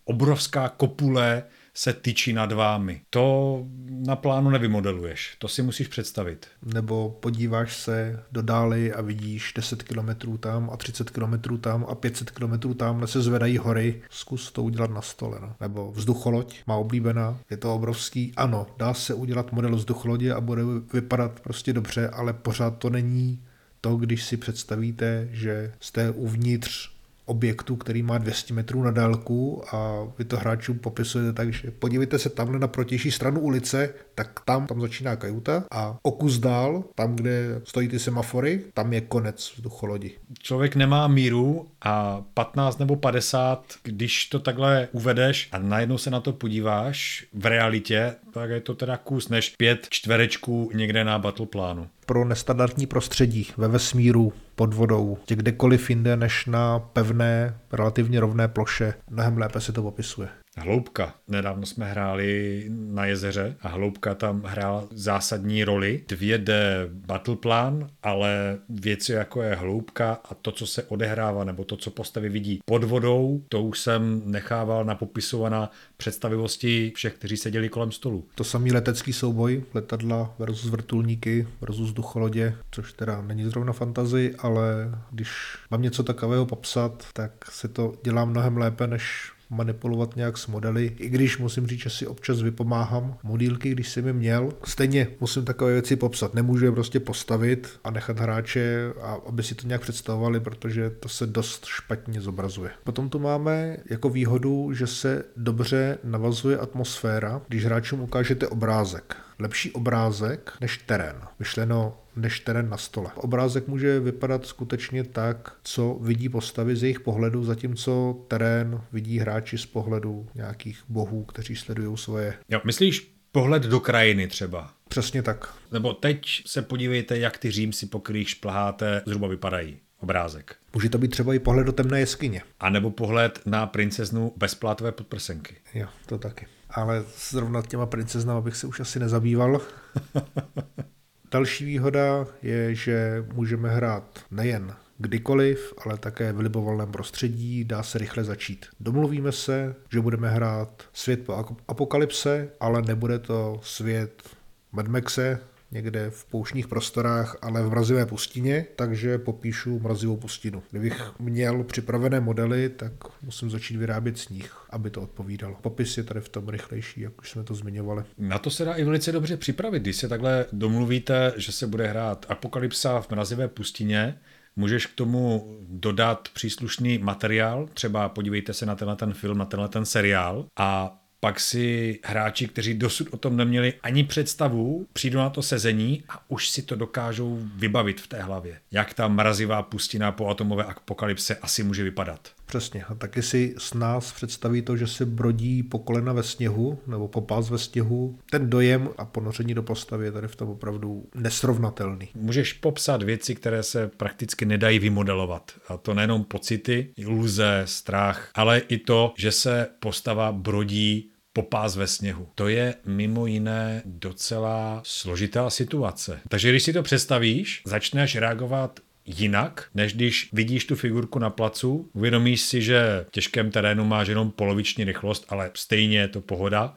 Obrovská kopule se tyčí nad vámi. To na plánu nevymodeluješ, to si musíš představit. Nebo podíváš se do dály a vidíš 10 km tam a 30 km tam a 500 km tam se zvedají hory. Zkus to udělat na stole. No. Nebo vzducholoď, má oblíbená, je to obrovský. Ano, dá se udělat model vzducholodě a bude vypadat prostě dobře, ale pořád to není to, když si představíte, že jste uvnitř objektu, který má 200 metrů na dálku a vy to hráčům popisujete tak, že podívejte se tamhle na protější stranu ulice, tak tam, tam začíná kajuta a o kus dál, tam, kde stojí ty semafory, tam je konec vzducholodi. Člověk nemá míru a 15 nebo 50, když to takhle uvedeš a najednou se na to podíváš v realitě, tak je to teda kus než pět čtverečků někde na battleplánu pro nestandardní prostředí ve vesmíru, pod vodou, kdekoliv jinde než na pevné, relativně rovné ploše. Mnohem lépe se to popisuje. Hloubka. Nedávno jsme hráli na jezeře a hloubka tam hrála zásadní roli. 2D battleplan, ale věci jako je hloubka a to, co se odehrává, nebo to, co postavy vidí pod vodou, to už jsem nechával na popisovaná představivosti všech, kteří seděli kolem stolu. To samý letecký souboj, letadla versus vrtulníky versus ducholodě, což teda není zrovna fantazy, ale když mám něco takového popsat, tak se to dělá mnohem lépe, než manipulovat nějak s modely, i když musím říct, že si občas vypomáhám modílky, když jsem je měl. Stejně musím takové věci popsat, nemůžu je prostě postavit a nechat hráče, a aby si to nějak představovali, protože to se dost špatně zobrazuje. Potom tu máme jako výhodu, že se dobře navazuje atmosféra, když hráčům ukážete obrázek lepší obrázek než terén. Myšleno než terén na stole. Obrázek může vypadat skutečně tak, co vidí postavy z jejich pohledu, zatímco terén vidí hráči z pohledu nějakých bohů, kteří sledují svoje. Jo, myslíš pohled do krajiny třeba? Přesně tak. Nebo teď se podívejte, jak ty římsi, po kterých šplháte, zhruba vypadají obrázek. Může to být třeba i pohled do temné jeskyně. A nebo pohled na princeznu bezplátové podprsenky. Jo, to taky ale zrovna těma princeznama bych se už asi nezabýval. Další výhoda je, že můžeme hrát nejen kdykoliv, ale také v libovolném prostředí, dá se rychle začít. Domluvíme se, že budeme hrát svět po apokalypse, ale nebude to svět Mad Maxe, někde v pouštních prostorách, ale v mrazivé pustině, takže popíšu mrazivou pustinu. Kdybych měl připravené modely, tak musím začít vyrábět sníh, aby to odpovídalo. Popis je tady v tom rychlejší, jak už jsme to zmiňovali. Na to se dá i velice dobře připravit, když se takhle domluvíte, že se bude hrát apokalypsa v mrazivé pustině, můžeš k tomu dodat příslušný materiál, třeba podívejte se na tenhle ten film, na tenhle ten seriál a pak si hráči, kteří dosud o tom neměli ani představu, přijdou na to sezení a už si to dokážou vybavit v té hlavě. Jak ta mrazivá pustina po atomové apokalypse asi může vypadat. Přesně. A taky si s nás představí to, že se brodí po kolena ve sněhu nebo po pás ve sněhu. Ten dojem a ponoření do postavy je tady v tom opravdu nesrovnatelný. Můžeš popsat věci, které se prakticky nedají vymodelovat. A to nejenom pocity, iluze, strach, ale i to, že se postava brodí popás ve sněhu. To je mimo jiné docela složitá situace. Takže když si to představíš, začneš reagovat jinak, než když vidíš tu figurku na placu, uvědomíš si, že v těžkém terénu máš jenom poloviční rychlost, ale stejně je to pohoda.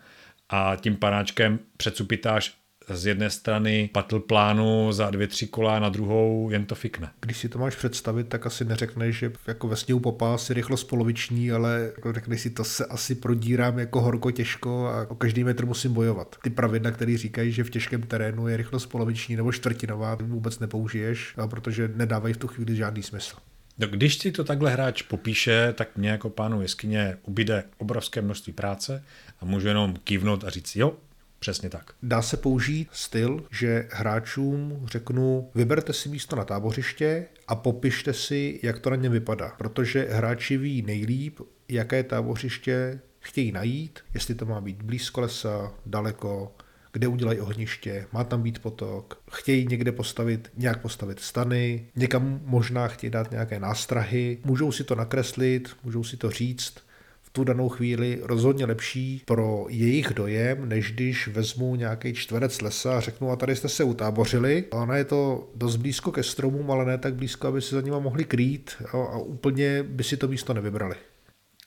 A tím panáčkem předsupitáš z jedné strany patl plánu za dvě, tři kola, na druhou jen to fikne. Když si to máš představit, tak asi neřekneš, že jako ve sněhu popás je rychlost poloviční, ale jako řekneš si, to se asi prodírám jako horko těžko a o každý metr musím bojovat. Ty pravidla, které říkají, že v těžkém terénu je rychlost poloviční nebo čtvrtinová, vůbec nepoužiješ, protože nedávají v tu chvíli žádný smysl. No, když si to takhle hráč popíše, tak mě jako pánu jeskyně ubyde obrovské množství práce a můžu jenom kývnout a říct, jo, Přesně tak. Dá se použít styl, že hráčům řeknu, vyberte si místo na tábořiště a popište si, jak to na něm vypadá. Protože hráči ví nejlíp, jaké tábořiště chtějí najít, jestli to má být blízko lesa, daleko, kde udělají ohniště, má tam být potok, chtějí někde postavit, nějak postavit stany, někam možná chtějí dát nějaké nástrahy, můžou si to nakreslit, můžou si to říct, tu danou chvíli rozhodně lepší pro jejich dojem, než když vezmu nějaký čtverec lesa a řeknu, a tady jste se utábořili. Ono je to dost blízko ke stromům, ale ne tak blízko, aby se za nima mohli krýt a úplně by si to místo nevybrali.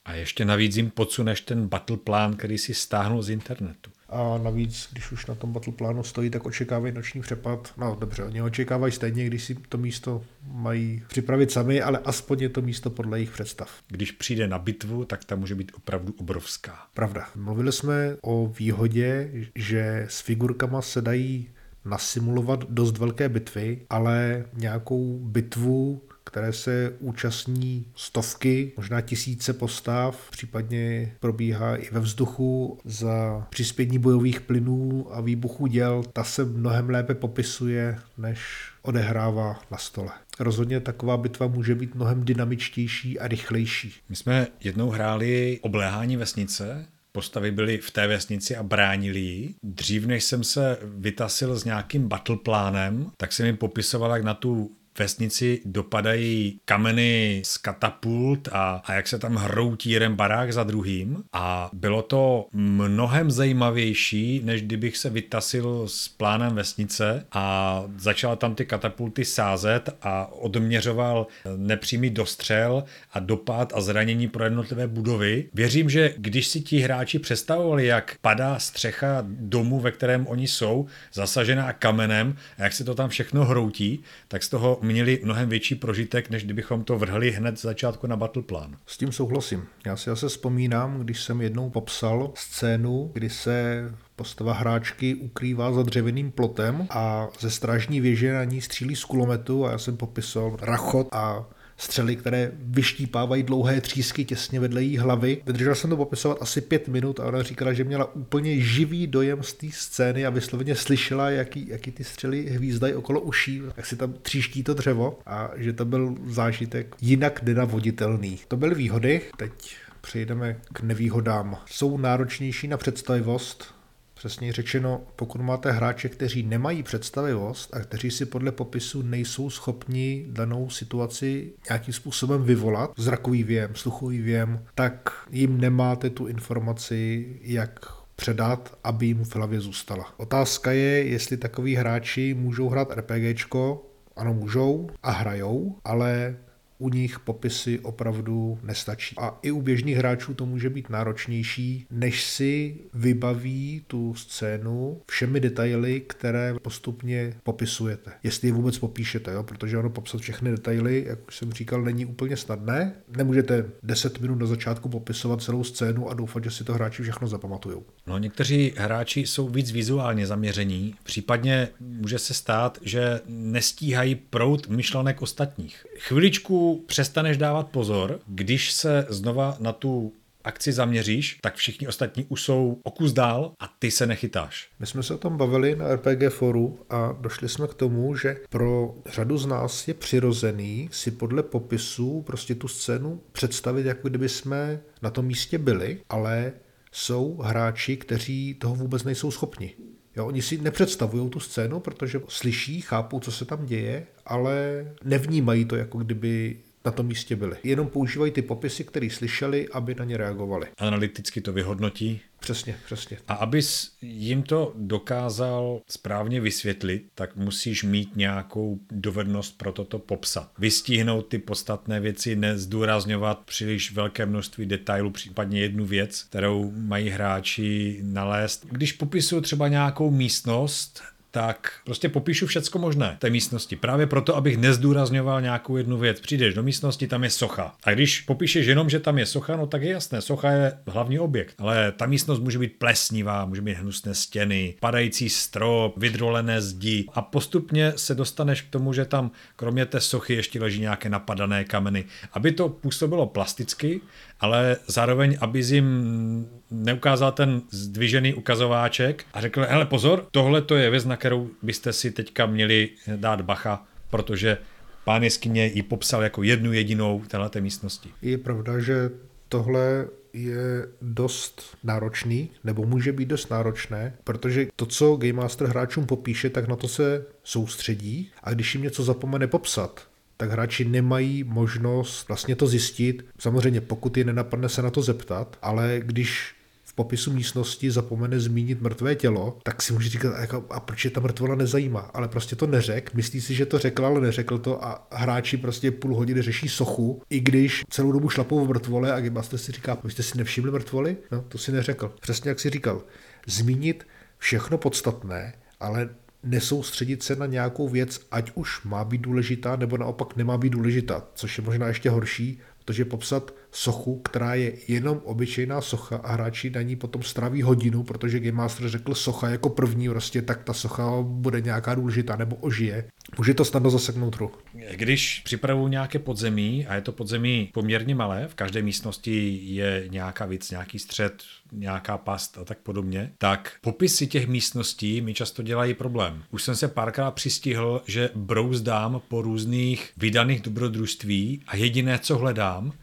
A ještě navíc jim podsuneš ten battle plán, který si stáhnul z internetu. A navíc, když už na tom battle plánu stojí, tak očekávají noční přepad. No dobře, oni očekávají stejně, když si to místo mají připravit sami, ale aspoň je to místo podle jejich představ. Když přijde na bitvu, tak ta může být opravdu obrovská. Pravda. Mluvili jsme o výhodě, že s figurkama se dají nasimulovat dost velké bitvy, ale nějakou bitvu které se účastní stovky, možná tisíce postav, případně probíhá i ve vzduchu za přispění bojových plynů a výbuchů děl. Ta se mnohem lépe popisuje, než odehrává na stole. Rozhodně taková bitva může být mnohem dynamičtější a rychlejší. My jsme jednou hráli obléhání vesnice, postavy byly v té vesnici a bránili ji. Dřív, než jsem se vytasil s nějakým battleplánem, tak jsem jim popisoval, jak na tu vesnici dopadají kameny z katapult a, a jak se tam hroutí jeden barák za druhým a bylo to mnohem zajímavější, než kdybych se vytasil s plánem vesnice a začal tam ty katapulty sázet a odměřoval nepřímý dostřel a dopad a zranění pro jednotlivé budovy. Věřím, že když si ti hráči představovali, jak padá střecha domu, ve kterém oni jsou, zasažená kamenem a jak se to tam všechno hroutí, tak z toho měli mnohem větší prožitek, než kdybychom to vrhli hned z začátku na battle plán. S tím souhlasím. Já si zase vzpomínám, když jsem jednou popsal scénu, kdy se postava hráčky ukrývá za dřevěným plotem a ze strážní věže na ní střílí z kulometu a já jsem popisal rachot a střely, které vyštípávají dlouhé třísky těsně vedle její hlavy. Vydržel jsem to popisovat asi pět minut a ona říkala, že měla úplně živý dojem z té scény a vysloveně slyšela, jaký, jaký ty střely hvízdají okolo uší, jak si tam tříští to dřevo a že to byl zážitek jinak nenavoditelný. To byly výhody, teď přejdeme k nevýhodám. Jsou náročnější na představivost, Přesně řečeno, pokud máte hráče, kteří nemají představivost a kteří si podle popisu nejsou schopni danou situaci nějakým způsobem vyvolat, zrakový věm, sluchový věm, tak jim nemáte tu informaci, jak předat, aby jim v hlavě zůstala. Otázka je, jestli takový hráči můžou hrát RPGčko, ano můžou a hrajou, ale u nich popisy opravdu nestačí. A i u běžných hráčů to může být náročnější, než si vybaví tu scénu všemi detaily, které postupně popisujete. Jestli je vůbec popíšete, jo? protože ono popsat všechny detaily, jak už jsem říkal, není úplně snadné. Nemůžete 10 minut na začátku popisovat celou scénu a doufat, že si to hráči všechno zapamatují. No, někteří hráči jsou víc vizuálně zaměření, případně může se stát, že nestíhají prout myšlenek ostatních. Chviličku přestaneš dávat pozor, když se znova na tu akci zaměříš, tak všichni ostatní už jsou o kus dál a ty se nechytáš. My jsme se o tom bavili na RPG foru a došli jsme k tomu, že pro řadu z nás je přirozený si podle popisu prostě tu scénu představit, jako kdyby jsme na tom místě byli, ale jsou hráči, kteří toho vůbec nejsou schopni. Jo, oni si nepředstavují tu scénu, protože slyší, chápou, co se tam děje, ale nevnímají to, jako kdyby na tom místě byli. Jenom používají ty popisy, které slyšeli, aby na ně reagovali. Analyticky to vyhodnotí. Přesně, přesně. A abys jim to dokázal správně vysvětlit, tak musíš mít nějakou dovednost pro toto popsat. Vystihnout ty podstatné věci, nezdůrazňovat příliš velké množství detailů, případně jednu věc, kterou mají hráči nalézt. Když popisuju třeba nějakou místnost, tak prostě popíšu všecko možné té místnosti. Právě proto, abych nezdůrazňoval nějakou jednu věc. Přijdeš do místnosti, tam je socha. A když popíšeš jenom, že tam je socha, no tak je jasné, socha je hlavní objekt. Ale ta místnost může být plesnivá, může mít hnusné stěny, padající strop, vydrolené zdi a postupně se dostaneš k tomu, že tam kromě té sochy ještě leží nějaké napadané kameny. Aby to působilo plasticky, ale zároveň, aby jim neukázal ten zdvižený ukazováček a řekl, hele pozor, tohle to je věc, na kterou byste si teďka měli dát bacha, protože pán jeskyně ji popsal jako jednu jedinou této místnosti. Je pravda, že tohle je dost náročný, nebo může být dost náročné, protože to, co Game Master hráčům popíše, tak na to se soustředí a když jim něco zapomene popsat, tak hráči nemají možnost vlastně to zjistit. Samozřejmě, pokud je nenapadne se na to zeptat, ale když v popisu místnosti zapomene zmínit mrtvé tělo, tak si může říkat, jako, a proč je ta mrtvola nezajímá. Ale prostě to neřek, myslí si, že to řekl, ale neřekl to a hráči prostě půl hodiny řeší sochu, i když celou dobu šlapou v mrtvole a Gimaster si říká, vy jste si nevšimli mrtvoly? No, to si neřekl. Přesně jak si říkal. Zmínit všechno podstatné, ale nesoustředit se na nějakou věc, ať už má být důležitá, nebo naopak nemá být důležitá, což je možná ještě horší, protože popsat sochu, která je jenom obyčejná socha a hráči na ní potom straví hodinu, protože Game Master řekl socha jako první, prostě tak ta socha bude nějaká důležitá nebo ožije. Může to snadno zaseknout ruch. Když připravuju nějaké podzemí, a je to podzemí poměrně malé, v každé místnosti je nějaká věc, nějaký střed, nějaká past a tak podobně, tak popisy těch místností mi často dělají problém. Už jsem se párkrát přistihl, že brouzdám po různých vydaných dobrodružství a jediné, co hledám,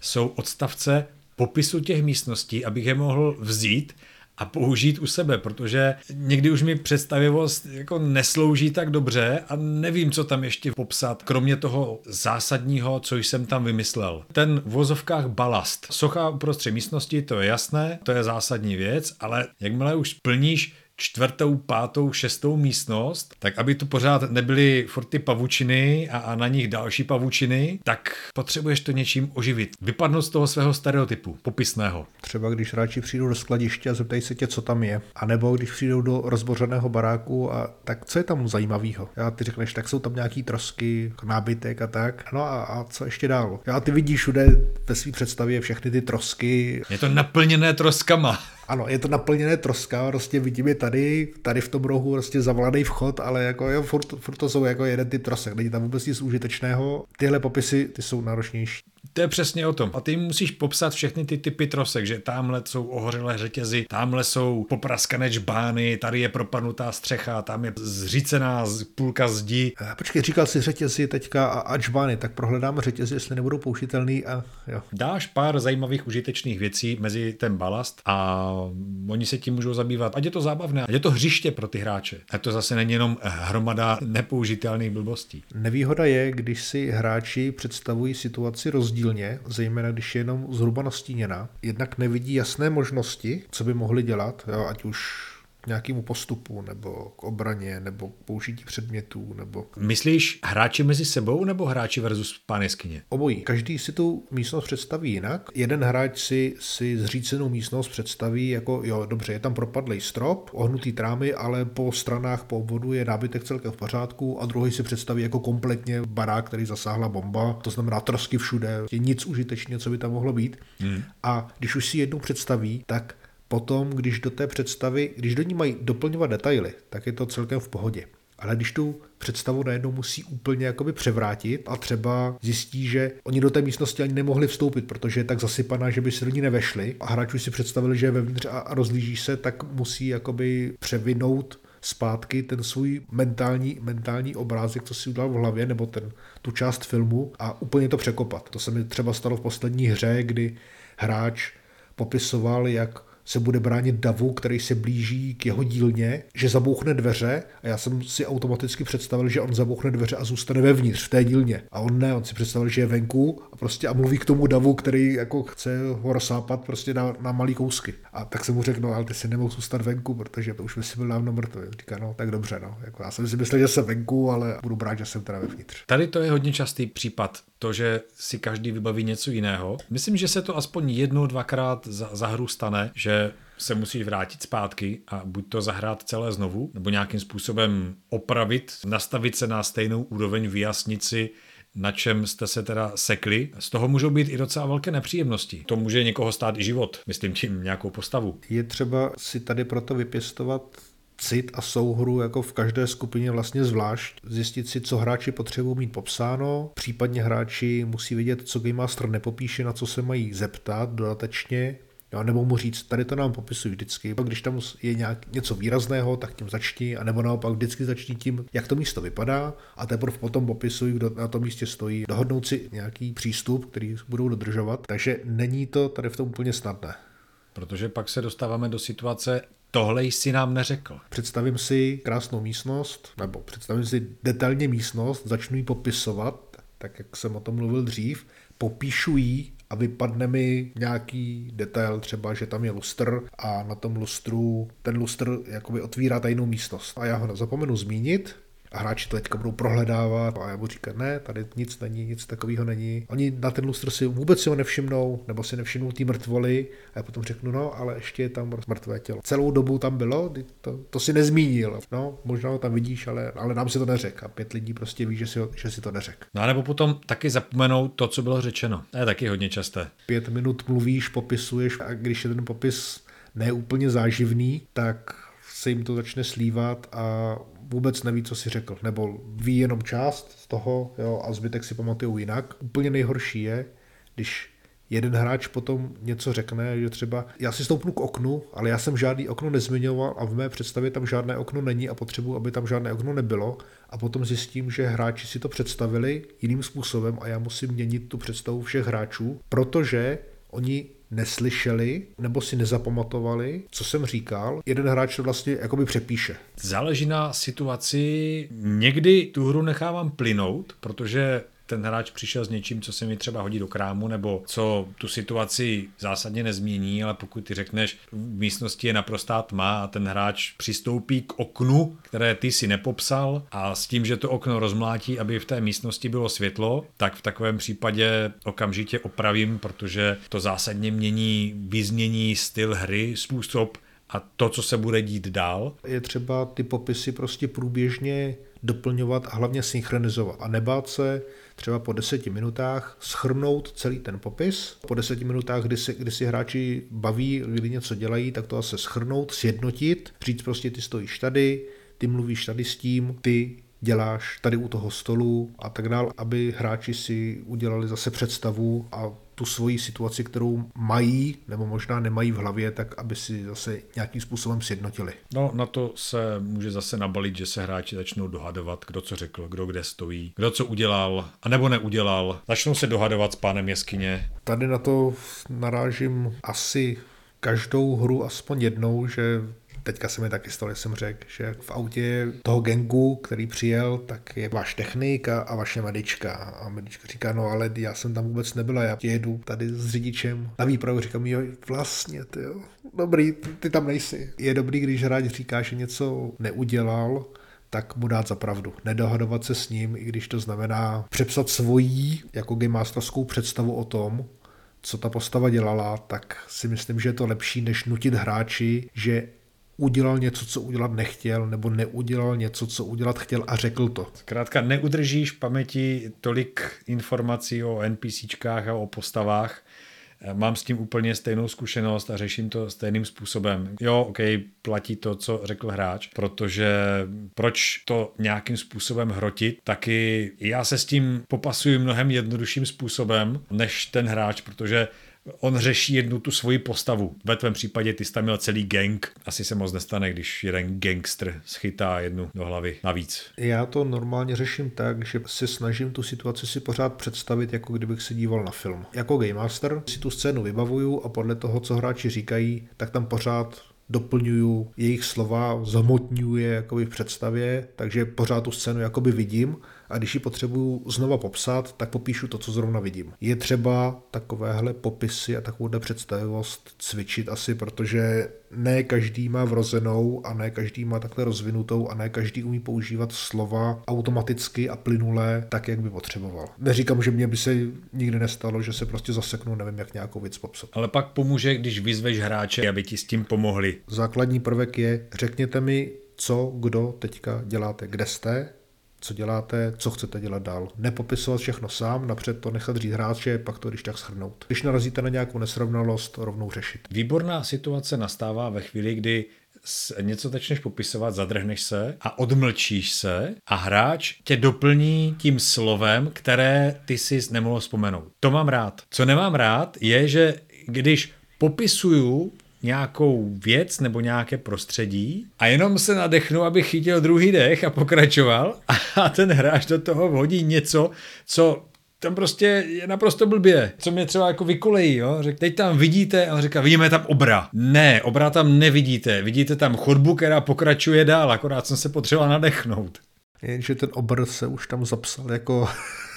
jsou odstavce popisu těch místností, abych je mohl vzít a použít u sebe, protože někdy už mi představivost jako neslouží tak dobře a nevím, co tam ještě popsat, kromě toho zásadního, co jsem tam vymyslel. Ten v vozovkách balast. Socha uprostřed místnosti, to je jasné, to je zásadní věc, ale jakmile už plníš čtvrtou, pátou, šestou místnost, tak aby tu pořád nebyly furt ty pavučiny a, a na nich další pavučiny, tak potřebuješ to něčím oživit. Vypadnout z toho svého stereotypu, popisného. Třeba když hráči přijdou do skladiště a zeptají se tě, co tam je. A nebo když přijdou do rozbořeného baráku a tak co je tam zajímavého? Já ty řekneš, tak jsou tam nějaký trosky, nábytek a tak. No a, a co ještě dál? Já ty vidíš všude ve své představě všechny ty trosky. Je to naplněné troskama. Ano, je to naplněné troska, prostě vidíme tady, tady v tom rohu prostě zavlaný vchod, ale jako jo, furt, furt to jsou jako jeden typ trosek, není tam vůbec nic užitečného. Tyhle popisy, ty jsou náročnější. To je přesně o tom. A ty musíš popsat všechny ty typy trosek, že tamhle jsou ohořelé řetězy, tamhle jsou popraskané čbány, tady je propadnutá střecha, tam je zřícená půlka zdi. Počkej, říkal si řetězy teďka a, a čbány, tak prohledáme řetězy, jestli nebudou použitelný a jo. Dáš pár zajímavých užitečných věcí mezi ten balast a oni se tím můžou zabývat. Ať je to zábavné, ať je to hřiště pro ty hráče. A to zase není jenom hromada nepoužitelných blbostí. Nevýhoda je, když si hráči představují situaci rozdílně, zejména když je jenom zhruba nastíněna, jednak nevidí jasné možnosti, co by mohli dělat, jo, ať už nějakému postupu, nebo k obraně, nebo k použití předmětů, nebo... Myslíš hráči mezi sebou, nebo hráči versus pán jeskyně? Obojí. Každý si tu místnost představí jinak. Jeden hráč si, si zřícenou místnost představí jako, jo, dobře, je tam propadlý strop, ohnutý trámy, ale po stranách, po obvodu je nábytek celkem v pořádku a druhý si představí jako kompletně barák, který zasáhla bomba, to znamená trosky všude, je nic užitečně, co by tam mohlo být. Hmm. A když už si jednou představí, tak potom, když do té představy, když do ní mají doplňovat detaily, tak je to celkem v pohodě. Ale když tu představu najednou musí úplně jakoby převrátit a třeba zjistí, že oni do té místnosti ani nemohli vstoupit, protože je tak zasypaná, že by se do ní nevešli a hráč už si představili, že je vevnitř a rozlíží se, tak musí jakoby převinout zpátky ten svůj mentální, mentální obrázek, co si udělal v hlavě, nebo ten, tu část filmu a úplně to překopat. To se mi třeba stalo v poslední hře, kdy hráč popisoval, jak se bude bránit davu, který se blíží k jeho dílně, že zabouchne dveře a já jsem si automaticky představil, že on zabouchne dveře a zůstane vevnitř v té dílně. A on ne, on si představil, že je venku a prostě a mluví k tomu davu, který jako chce ho rozsápat prostě na, na malý kousky. A tak jsem mu řekl, no ale ty si nemohl zůstat venku, protože to už by si byl dávno mrtvý. Říká, no tak dobře, no. Jako, já jsem si myslel, že jsem venku, ale budu brát, že jsem teda vevnitř. Tady to je hodně častý případ, to, že si každý vybaví něco jiného. Myslím, že se to aspoň jednou, dvakrát za, za hru stane, že se musíš vrátit zpátky a buď to zahrát celé znovu, nebo nějakým způsobem opravit, nastavit se na stejnou úroveň, vyjasnit si, na čem jste se teda sekli. Z toho můžou být i docela velké nepříjemnosti. To může někoho stát i život, myslím tím nějakou postavu. Je třeba si tady proto vypěstovat cit a souhru jako v každé skupině vlastně zvlášť, zjistit si, co hráči potřebují mít popsáno, případně hráči musí vědět, co Game Master nepopíše, na co se mají zeptat dodatečně, Jo, nebo mu říct, tady to nám popisují vždycky. Pak když tam je nějak něco výrazného, tak tím začni, a nebo naopak vždycky začni tím, jak to místo vypadá, a teprve potom popisují, kdo na tom místě stojí. Dohodnout si nějaký přístup, který budou dodržovat. Takže není to tady v tom úplně snadné. Protože pak se dostáváme do situace, tohle jsi nám neřekl. Představím si krásnou místnost, nebo představím si detailně místnost, začnu ji popisovat, tak jak jsem o tom mluvil dřív, popíšu ji a vypadne mi nějaký detail, třeba, že tam je lustr a na tom lustru ten lustr jakoby otvírá tajnou místnost. A já ho zapomenu zmínit, a hráči to teďka budou prohledávat a já budu říkat, ne, tady nic není, nic takového není. Oni na ten lustr si vůbec si ho nevšimnou, nebo si nevšimnou ty mrtvoly a já potom řeknu, no, ale ještě je tam mrtvé tělo. Celou dobu tam bylo, to, to si nezmínil. No, možná ho tam vidíš, ale, ale nám si to neřek a pět lidí prostě ví, že si, ho, že si to neřek. No a nebo potom taky zapomenou to, co bylo řečeno. To je taky hodně časté. Pět minut mluvíš, popisuješ a když je ten popis neúplně záživný, tak se jim to začne slívat a vůbec neví, co si řekl, nebo ví jenom část z toho jo, a zbytek si pamatují jinak. Úplně nejhorší je, když jeden hráč potom něco řekne, že třeba já si stoupnu k oknu, ale já jsem žádný okno nezmiňoval a v mé představě tam žádné okno není a potřebuji, aby tam žádné okno nebylo a potom zjistím, že hráči si to představili jiným způsobem a já musím měnit tu představu všech hráčů, protože oni neslyšeli nebo si nezapamatovali, co jsem říkal, jeden hráč to vlastně jakoby přepíše. Záleží na situaci. Někdy tu hru nechávám plynout, protože ten hráč přišel s něčím, co se mi třeba hodí do krámu, nebo co tu situaci zásadně nezmění, ale pokud ty řekneš, v místnosti je naprostá tma a ten hráč přistoupí k oknu, které ty si nepopsal a s tím, že to okno rozmlátí, aby v té místnosti bylo světlo, tak v takovém případě okamžitě opravím, protože to zásadně mění, vyzmění styl hry, způsob, a to, co se bude dít dál. Je třeba ty popisy prostě průběžně doplňovat a hlavně synchronizovat a nebát se třeba po deseti minutách schrnout celý ten popis. Po deseti minutách, kdy si, kdy si hráči baví, kdy něco dělají, tak to zase schrnout, sjednotit, říct prostě ty stojíš tady, ty mluvíš tady s tím, ty děláš tady u toho stolu a tak dál, aby hráči si udělali zase představu a tu svoji situaci, kterou mají nebo možná nemají v hlavě, tak aby si zase nějakým způsobem sjednotili. No na to se může zase nabalit, že se hráči začnou dohadovat, kdo co řekl, kdo kde stojí, kdo co udělal, a nebo neudělal. Začnou se dohadovat s pánem jeskyně. Tady na to narážím asi každou hru aspoň jednou, že teďka se mi taky stalo, jsem řekl, že v autě toho gengu, který přijel, tak je váš technik a, a vaše medička. A medička říká, no ale já jsem tam vůbec nebyla, já jedu tady s řidičem na výpravu. Říkám, jo, vlastně, ty jo, dobrý, ty, ty tam nejsi. Je dobrý, když hráč říká, že něco neudělal, tak mu dát za pravdu. Nedohadovat se s ním, i když to znamená přepsat svojí jako game představu o tom, co ta postava dělala, tak si myslím, že je to lepší, než nutit hráči, že udělal něco, co udělat nechtěl, nebo neudělal něco, co udělat chtěl a řekl to. Zkrátka neudržíš v paměti tolik informací o NPCčkách a o postavách, Mám s tím úplně stejnou zkušenost a řeším to stejným způsobem. Jo, ok, platí to, co řekl hráč, protože proč to nějakým způsobem hrotit, taky já se s tím popasuju mnohem jednodušším způsobem než ten hráč, protože on řeší jednu tu svoji postavu. Ve tvém případě ty jsi tam měl celý gang. Asi se moc nestane, když jeden gangster schytá jednu do hlavy navíc. Já to normálně řeším tak, že si snažím tu situaci si pořád představit, jako kdybych se díval na film. Jako Game Master si tu scénu vybavuju a podle toho, co hráči říkají, tak tam pořád doplňuju jejich slova, zamotňuju je jakoby v představě, takže pořád tu scénu jakoby vidím a když ji potřebuju znova popsat, tak popíšu to, co zrovna vidím. Je třeba takovéhle popisy a takovouhle představivost cvičit asi, protože ne každý má vrozenou a ne každý má takhle rozvinutou a ne každý umí používat slova automaticky a plynule tak, jak by potřeboval. Neříkám, že mě by se nikdy nestalo, že se prostě zaseknu, nevím, jak nějakou věc popsat. Ale pak pomůže, když vyzveš hráče, aby ti s tím pomohli. Základní prvek je, řekněte mi, co, kdo teďka děláte, kde jste, co děláte, co chcete dělat dál. Nepopisovat všechno sám, napřed to nechat říct hráče, pak to když tak shrnout. Když narazíte na nějakou nesrovnalost, rovnou řešit. Výborná situace nastává ve chvíli, kdy něco začneš popisovat, zadrhneš se a odmlčíš se a hráč tě doplní tím slovem, které ty si nemohl vzpomenout. To mám rád. Co nemám rád, je, že když popisuju nějakou věc nebo nějaké prostředí a jenom se nadechnu, aby chytil druhý dech a pokračoval a ten hráč do toho vhodí něco, co tam prostě je naprosto blbě. Co mě třeba jako vykolejí, jo? Řek, teď tam vidíte, a on říká, vidíme tam obra. Ne, obra tam nevidíte. Vidíte tam chodbu, která pokračuje dál, akorát jsem se potřeboval nadechnout. Jenže ten obr se už tam zapsal jako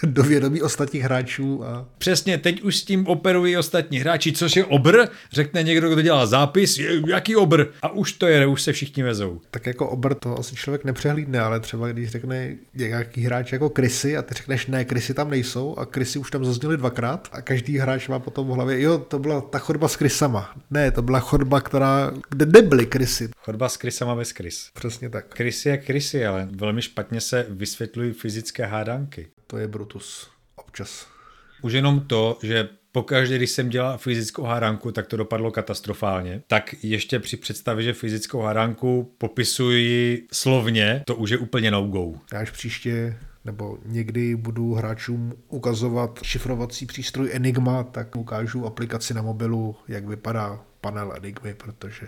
do vědomí ostatních hráčů. A... Přesně, teď už s tím operují ostatní hráči, což je obr, řekne někdo, kdo dělá zápis, jaký obr? A už to je, už se všichni vezou. Tak jako obr to asi člověk nepřehlídne, ale třeba když řekne nějaký hráč jako krysy a ty řekneš, ne, krysy tam nejsou a krysy už tam zazněly dvakrát a každý hráč má potom v hlavě, jo, to byla ta chodba s krysama. Ne, to byla chodba, která, kde nebyly krysy. Chodba s krysama bez krys. Přesně tak. Krysy je krysy, ale velmi špatně se vysvětlují fyzické hádanky to je Brutus občas. Už jenom to, že pokaždé, když jsem dělal fyzickou hádanku, tak to dopadlo katastrofálně. Tak ještě při představě, že fyzickou hádanku popisuji slovně, to už je úplně no-go. Já až příště nebo někdy budu hráčům ukazovat šifrovací přístroj Enigma, tak ukážu aplikaci na mobilu, jak vypadá panel Enigmy, protože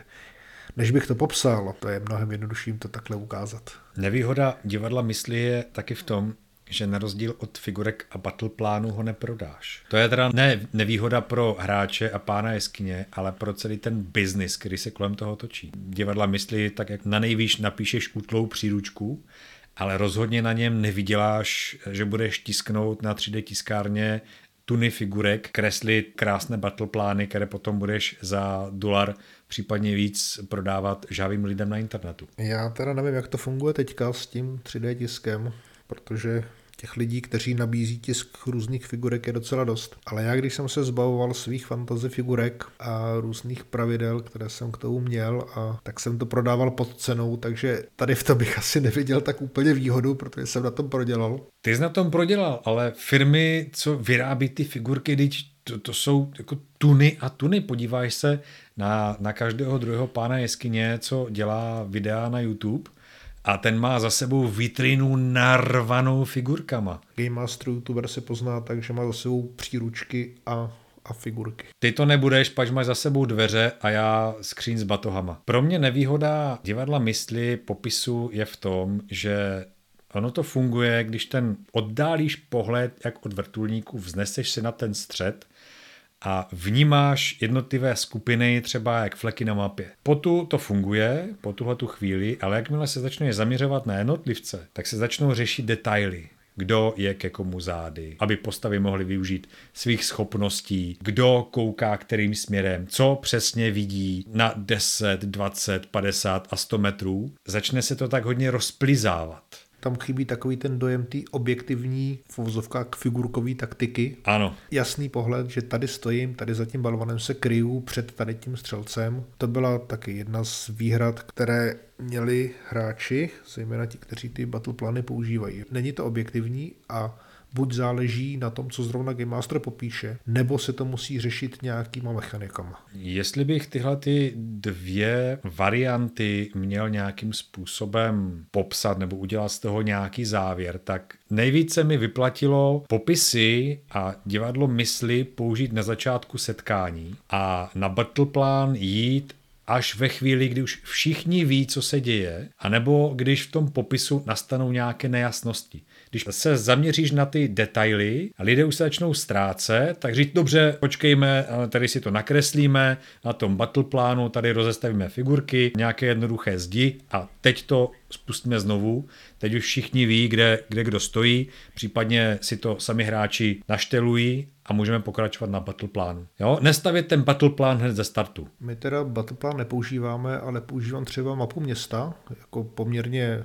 než bych to popsal, to je mnohem jednodušší jim to takhle ukázat. Nevýhoda divadla mysli je taky v tom, že na rozdíl od figurek a battle plánu ho neprodáš. To je teda ne nevýhoda pro hráče a pána jeskyně, ale pro celý ten biznis, který se kolem toho točí. Divadla myslí tak, jak na nejvýš napíšeš útlou příručku, ale rozhodně na něm nevyděláš, že budeš tisknout na 3D tiskárně tuny figurek, kreslit krásné battle plány, které potom budeš za dolar případně víc prodávat žávým lidem na internetu. Já teda nevím, jak to funguje teďka s tím 3D tiskem, protože těch lidí, kteří nabízí tisk různých figurek je docela dost. Ale já, když jsem se zbavoval svých fantasy figurek a různých pravidel, které jsem k tomu měl, a tak jsem to prodával pod cenou, takže tady v tom bych asi neviděl tak úplně výhodu, protože jsem na tom prodělal. Ty jsi na tom prodělal, ale firmy, co vyrábí ty figurky, teď to, to jsou jako tuny a tuny. Podíváš se na, na každého druhého pána jeskyně, co dělá videa na YouTube – a ten má za sebou vitrinu narvanou figurkama. Game Master YouTuber se pozná tak, že má za sebou příručky a a figurky. Ty to nebudeš, pač máš za sebou dveře a já skříň s batohama. Pro mě nevýhoda divadla mysli popisu je v tom, že ono to funguje, když ten oddálíš pohled jak od vrtulníku, vzneseš se na ten střed a vnímáš jednotlivé skupiny třeba jak fleky na mapě. Po tu to funguje, po tuhle tu chvíli, ale jakmile se začne zaměřovat na jednotlivce, tak se začnou řešit detaily kdo je ke komu zády, aby postavy mohly využít svých schopností, kdo kouká kterým směrem, co přesně vidí na 10, 20, 50 a 100 metrů. Začne se to tak hodně rozplizávat tam chybí takový ten dojem té objektivní v uvozovkách figurkové taktiky. Ano. Jasný pohled, že tady stojím, tady za tím balvanem se kryju před tady tím střelcem. To byla taky jedna z výhrad, které měli hráči, zejména ti, kteří ty battle plány používají. Není to objektivní a buď záleží na tom, co zrovna Game Master popíše, nebo se to musí řešit nějakýma mechanikama. Jestli bych tyhle ty dvě varianty měl nějakým způsobem popsat nebo udělat z toho nějaký závěr, tak nejvíce mi vyplatilo popisy a divadlo mysli použít na začátku setkání a na battle plan jít až ve chvíli, kdy už všichni ví, co se děje, anebo když v tom popisu nastanou nějaké nejasnosti. Když se zaměříš na ty detaily a lidé už se začnou ztrácet, tak říct, dobře, počkejme, tady si to nakreslíme na tom battle plánu, tady rozestavíme figurky, nějaké jednoduché zdi a teď to spustíme znovu. Teď už všichni ví, kde, kde kdo stojí, případně si to sami hráči naštelují a můžeme pokračovat na battle plánu. Jo? Nestavit ten battle plán hned ze startu. My teda battle plán nepoužíváme, ale používám třeba mapu města, jako poměrně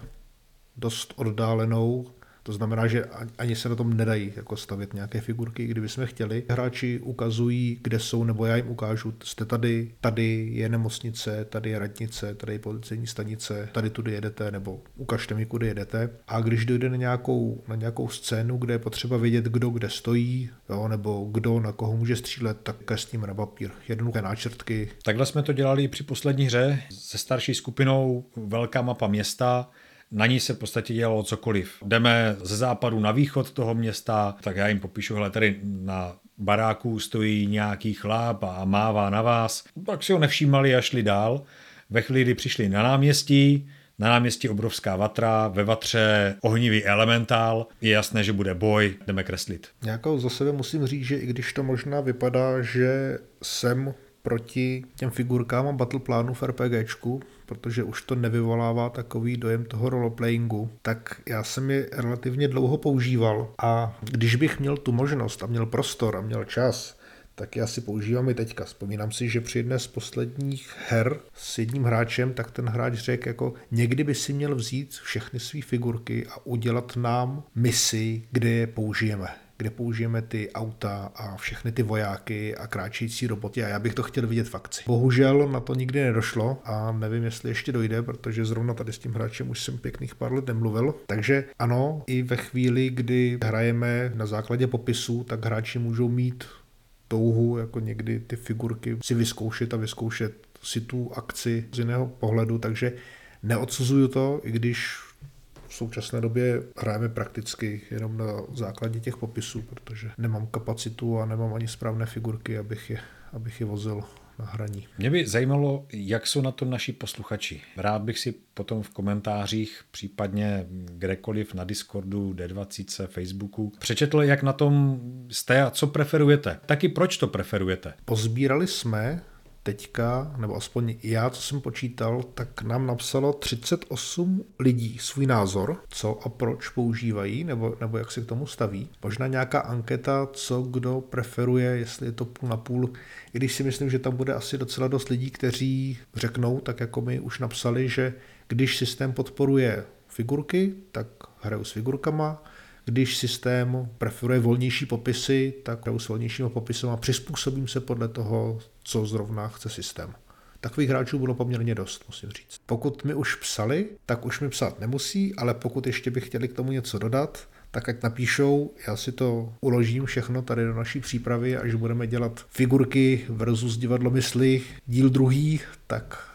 dost oddálenou to znamená, že ani se na tom nedají jako stavět nějaké figurky, kdyby jsme chtěli. Hráči ukazují, kde jsou, nebo já jim ukážu, jste tady, tady je nemocnice, tady je radnice, tady je policejní stanice, tady tudy jedete, nebo ukažte mi, kudy jedete. A když dojde na nějakou, na nějakou scénu, kde je potřeba vědět, kdo kde stojí, jo, nebo kdo na koho může střílet, tak kreslíme na papír. Jednoduché náčrtky. Takhle jsme to dělali při poslední hře se starší skupinou Velká mapa města na ní se v podstatě dělalo cokoliv. Jdeme ze západu na východ toho města, tak já jim popíšu, hele, tady na baráku stojí nějaký chlap a mává na vás. Tak si ho nevšímali a šli dál. Ve chvíli, kdy přišli na náměstí, na náměstí obrovská vatra, ve vatře ohnivý elementál, je jasné, že bude boj, jdeme kreslit. Nějakou za sebe musím říct, že i když to možná vypadá, že jsem proti těm figurkám a battle plánu v RPGčku, protože už to nevyvolává takový dojem toho roleplayingu, tak já jsem je relativně dlouho používal a když bych měl tu možnost a měl prostor a měl čas, tak já si používám i teďka. Vzpomínám si, že při jedné z posledních her s jedním hráčem, tak ten hráč řekl, jako někdy by si měl vzít všechny své figurky a udělat nám misi, kde je použijeme kde použijeme ty auta a všechny ty vojáky a kráčející roboty a já bych to chtěl vidět v akci. Bohužel na to nikdy nedošlo a nevím, jestli ještě dojde, protože zrovna tady s tím hráčem už jsem pěkných pár let nemluvil. Takže ano, i ve chvíli, kdy hrajeme na základě popisu, tak hráči můžou mít touhu, jako někdy ty figurky si vyzkoušet a vyzkoušet si tu akci z jiného pohledu, takže neodsuzuju to, i když v současné době hrajeme prakticky jenom na základě těch popisů, protože nemám kapacitu a nemám ani správné figurky, abych je, abych je vozil na hraní. Mě by zajímalo, jak jsou na tom naši posluchači. Rád bych si potom v komentářích, případně kdekoliv na Discordu, D20, Facebooku, přečetl, jak na tom jste a co preferujete. Taky proč to preferujete. Pozbírali jsme teďka, nebo aspoň já, co jsem počítal, tak nám napsalo 38 lidí svůj názor, co a proč používají, nebo, nebo jak se k tomu staví. Možná nějaká anketa, co kdo preferuje, jestli je to půl na půl, i když si myslím, že tam bude asi docela dost lidí, kteří řeknou, tak jako my už napsali, že když systém podporuje figurky, tak hraju s figurkama, když systém preferuje volnější popisy, tak hraju s volnějšími popisy a přizpůsobím se podle toho, co zrovna chce systém. Takových hráčů bylo poměrně dost, musím říct. Pokud mi už psali, tak už mi psát nemusí, ale pokud ještě by chtěli k tomu něco dodat, tak ať napíšou, já si to uložím všechno tady do naší přípravy, až budeme dělat figurky versus divadlo mysli, díl druhý, tak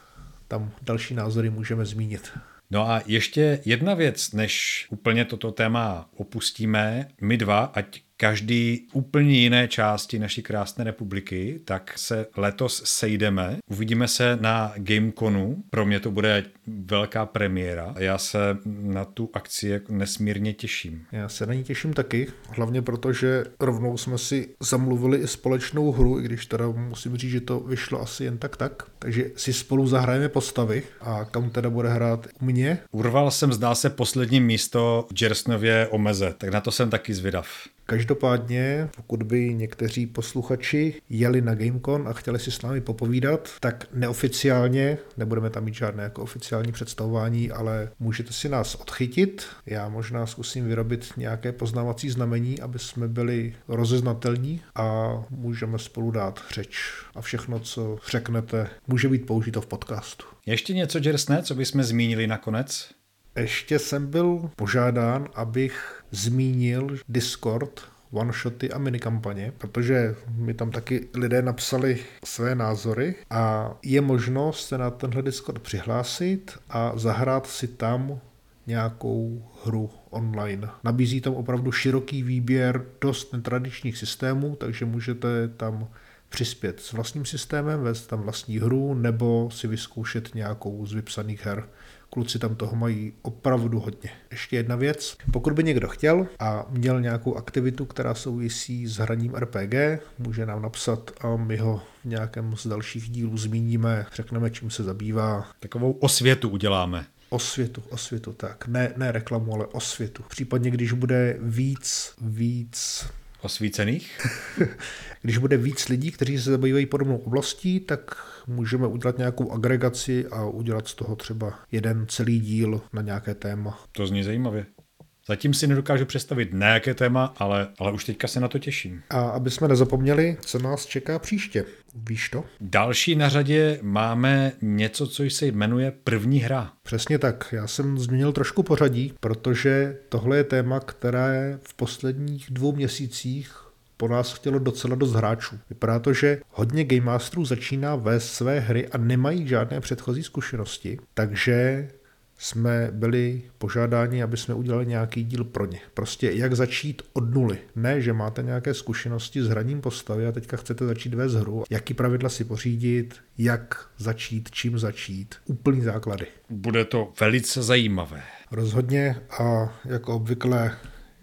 tam další názory můžeme zmínit. No a ještě jedna věc, než úplně toto téma opustíme, my dva, ať každý úplně jiné části naší krásné republiky, tak se letos sejdeme. Uvidíme se na Gameconu. Pro mě to bude velká premiéra. Já se na tu akci jako nesmírně těším. Já se na ní těším taky, hlavně proto, že rovnou jsme si zamluvili i společnou hru, i když teda musím říct, že to vyšlo asi jen tak tak. Takže si spolu zahrajeme postavy a kam teda bude hrát u mě. Urval jsem, zdá se, poslední místo Jersnově omeze, tak na to jsem taky zvědav. Každopádně, pokud by někteří posluchači jeli na Gamecon a chtěli si s námi popovídat, tak neoficiálně, nebudeme tam mít žádné jako oficiální představování, ale můžete si nás odchytit. Já možná zkusím vyrobit nějaké poznávací znamení, aby jsme byli rozeznatelní a můžeme spolu dát řeč. A všechno, co řeknete, může být použito v podcastu. Ještě něco, Jersne, co bychom zmínili nakonec? Ještě jsem byl požádán, abych zmínil Discord, one-shoty a minikampaně, protože mi tam taky lidé napsali své názory a je možnost se na tenhle Discord přihlásit a zahrát si tam nějakou hru online. Nabízí tam opravdu široký výběr dost netradičních systémů, takže můžete tam přispět s vlastním systémem, vést tam vlastní hru nebo si vyzkoušet nějakou z vypsaných her. Kluci tam toho mají opravdu hodně. Ještě jedna věc. Pokud by někdo chtěl a měl nějakou aktivitu, která souvisí s hraním RPG, může nám napsat a my ho v nějakém z dalších dílů zmíníme, řekneme, čím se zabývá. Takovou osvětu uděláme. Osvětu, osvětu, tak. Ne, ne reklamu, ale osvětu. Případně, když bude víc, víc Osvícených? Když bude víc lidí, kteří se zabývají podobnou oblastí, tak můžeme udělat nějakou agregaci a udělat z toho třeba jeden celý díl na nějaké téma. To zní zajímavě. Zatím si nedokážu představit na jaké téma, ale, ale už teďka se na to těším. A aby jsme nezapomněli, co nás čeká příště. Víš to? Další na řadě máme něco, co se jmenuje první hra. Přesně tak. Já jsem změnil trošku pořadí, protože tohle je téma, které v posledních dvou měsících po nás chtělo docela dost hráčů. Vypadá to, že hodně Game Masterů začíná vést své hry a nemají žádné předchozí zkušenosti, takže jsme byli požádáni, aby jsme udělali nějaký díl pro ně. Prostě jak začít od nuly. Ne, že máte nějaké zkušenosti s hraním postavy a teďka chcete začít vést hru. Jaký pravidla si pořídit, jak začít, čím začít. Úplný základy. Bude to velice zajímavé. Rozhodně a jako obvykle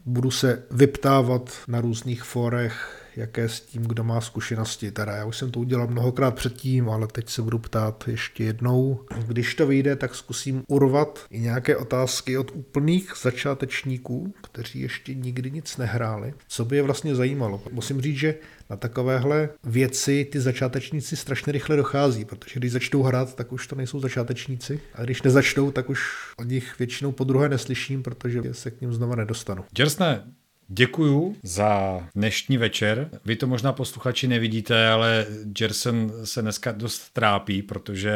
budu se vyptávat na různých forech, jaké s tím, kdo má zkušenosti. Teda já už jsem to udělal mnohokrát předtím, ale teď se budu ptát ještě jednou. Když to vyjde, tak zkusím urvat i nějaké otázky od úplných začátečníků, kteří ještě nikdy nic nehráli. Co by je vlastně zajímalo? Musím říct, že na takovéhle věci ty začátečníci strašně rychle dochází, protože když začnou hrát, tak už to nejsou začátečníci. A když nezačnou, tak už o nich většinou po druhé neslyším, protože se k ním znova nedostanu. Jersne, Děkuju za dnešní večer. Vy to možná posluchači nevidíte, ale Jerson se dneska dost trápí, protože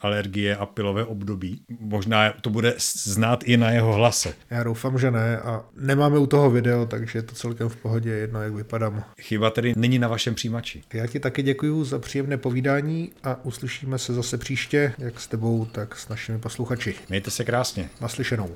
alergie a pilové období. Možná to bude znát i na jeho hlase. Já doufám, že ne a nemáme u toho video, takže je to celkem v pohodě, jedno jak vypadám. Chyba tedy není na vašem přijímači. Já ti taky děkuju za příjemné povídání a uslyšíme se zase příště, jak s tebou, tak s našimi posluchači. Mějte se krásně. Naslyšenou.